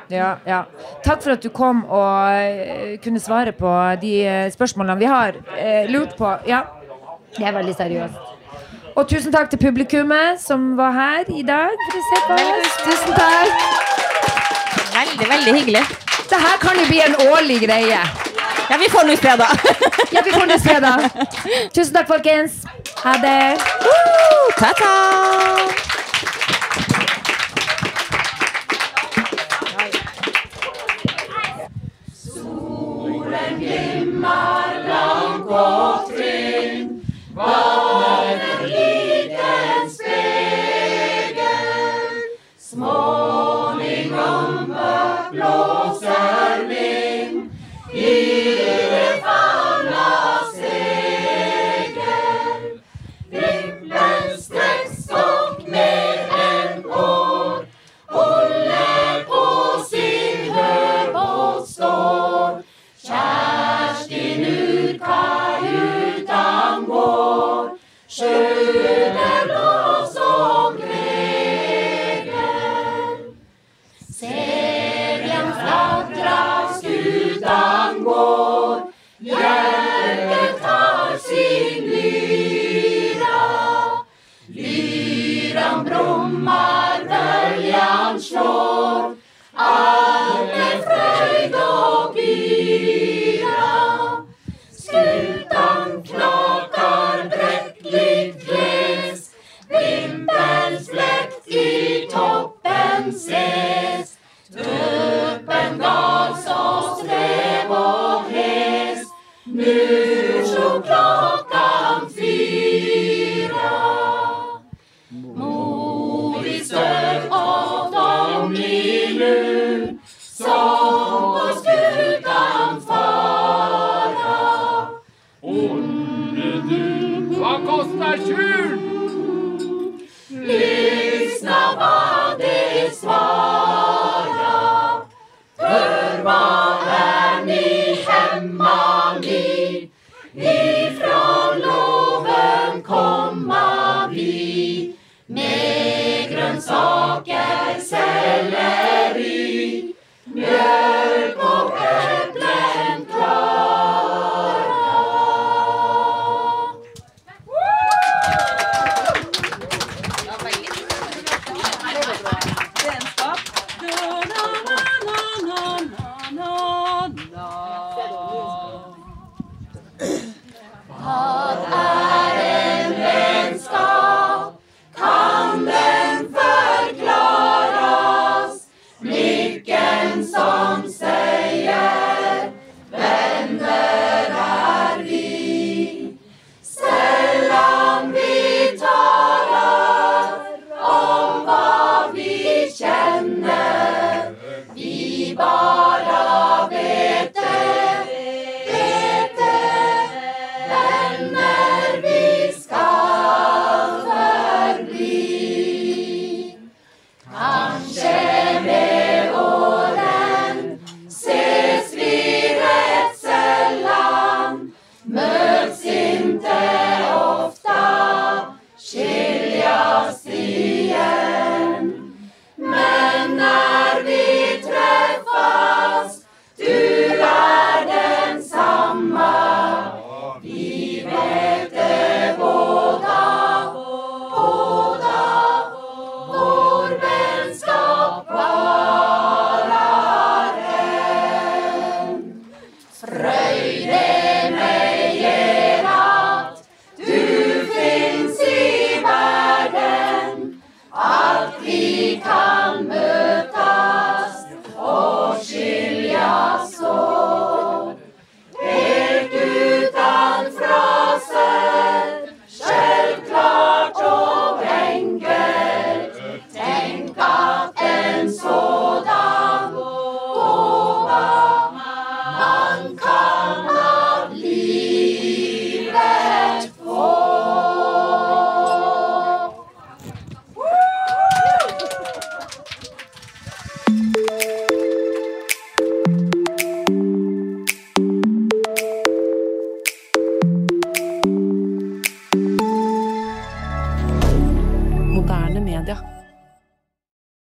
Ja, ja. Takk for at du kom og eh, kunne svare på de eh, spørsmålene vi har eh, lurt på. Ja, det er veldig seriøst. Og tusen takk til publikummet som var her i dag for å se på oss. Tusen takk. Veldig, veldig hyggelig. Det her kan jo bli en årlig greie. Ja, vi får noe fredag. Ja, vi får se, da. Tusen takk, folkens. Ha det. Ta-ta! Hva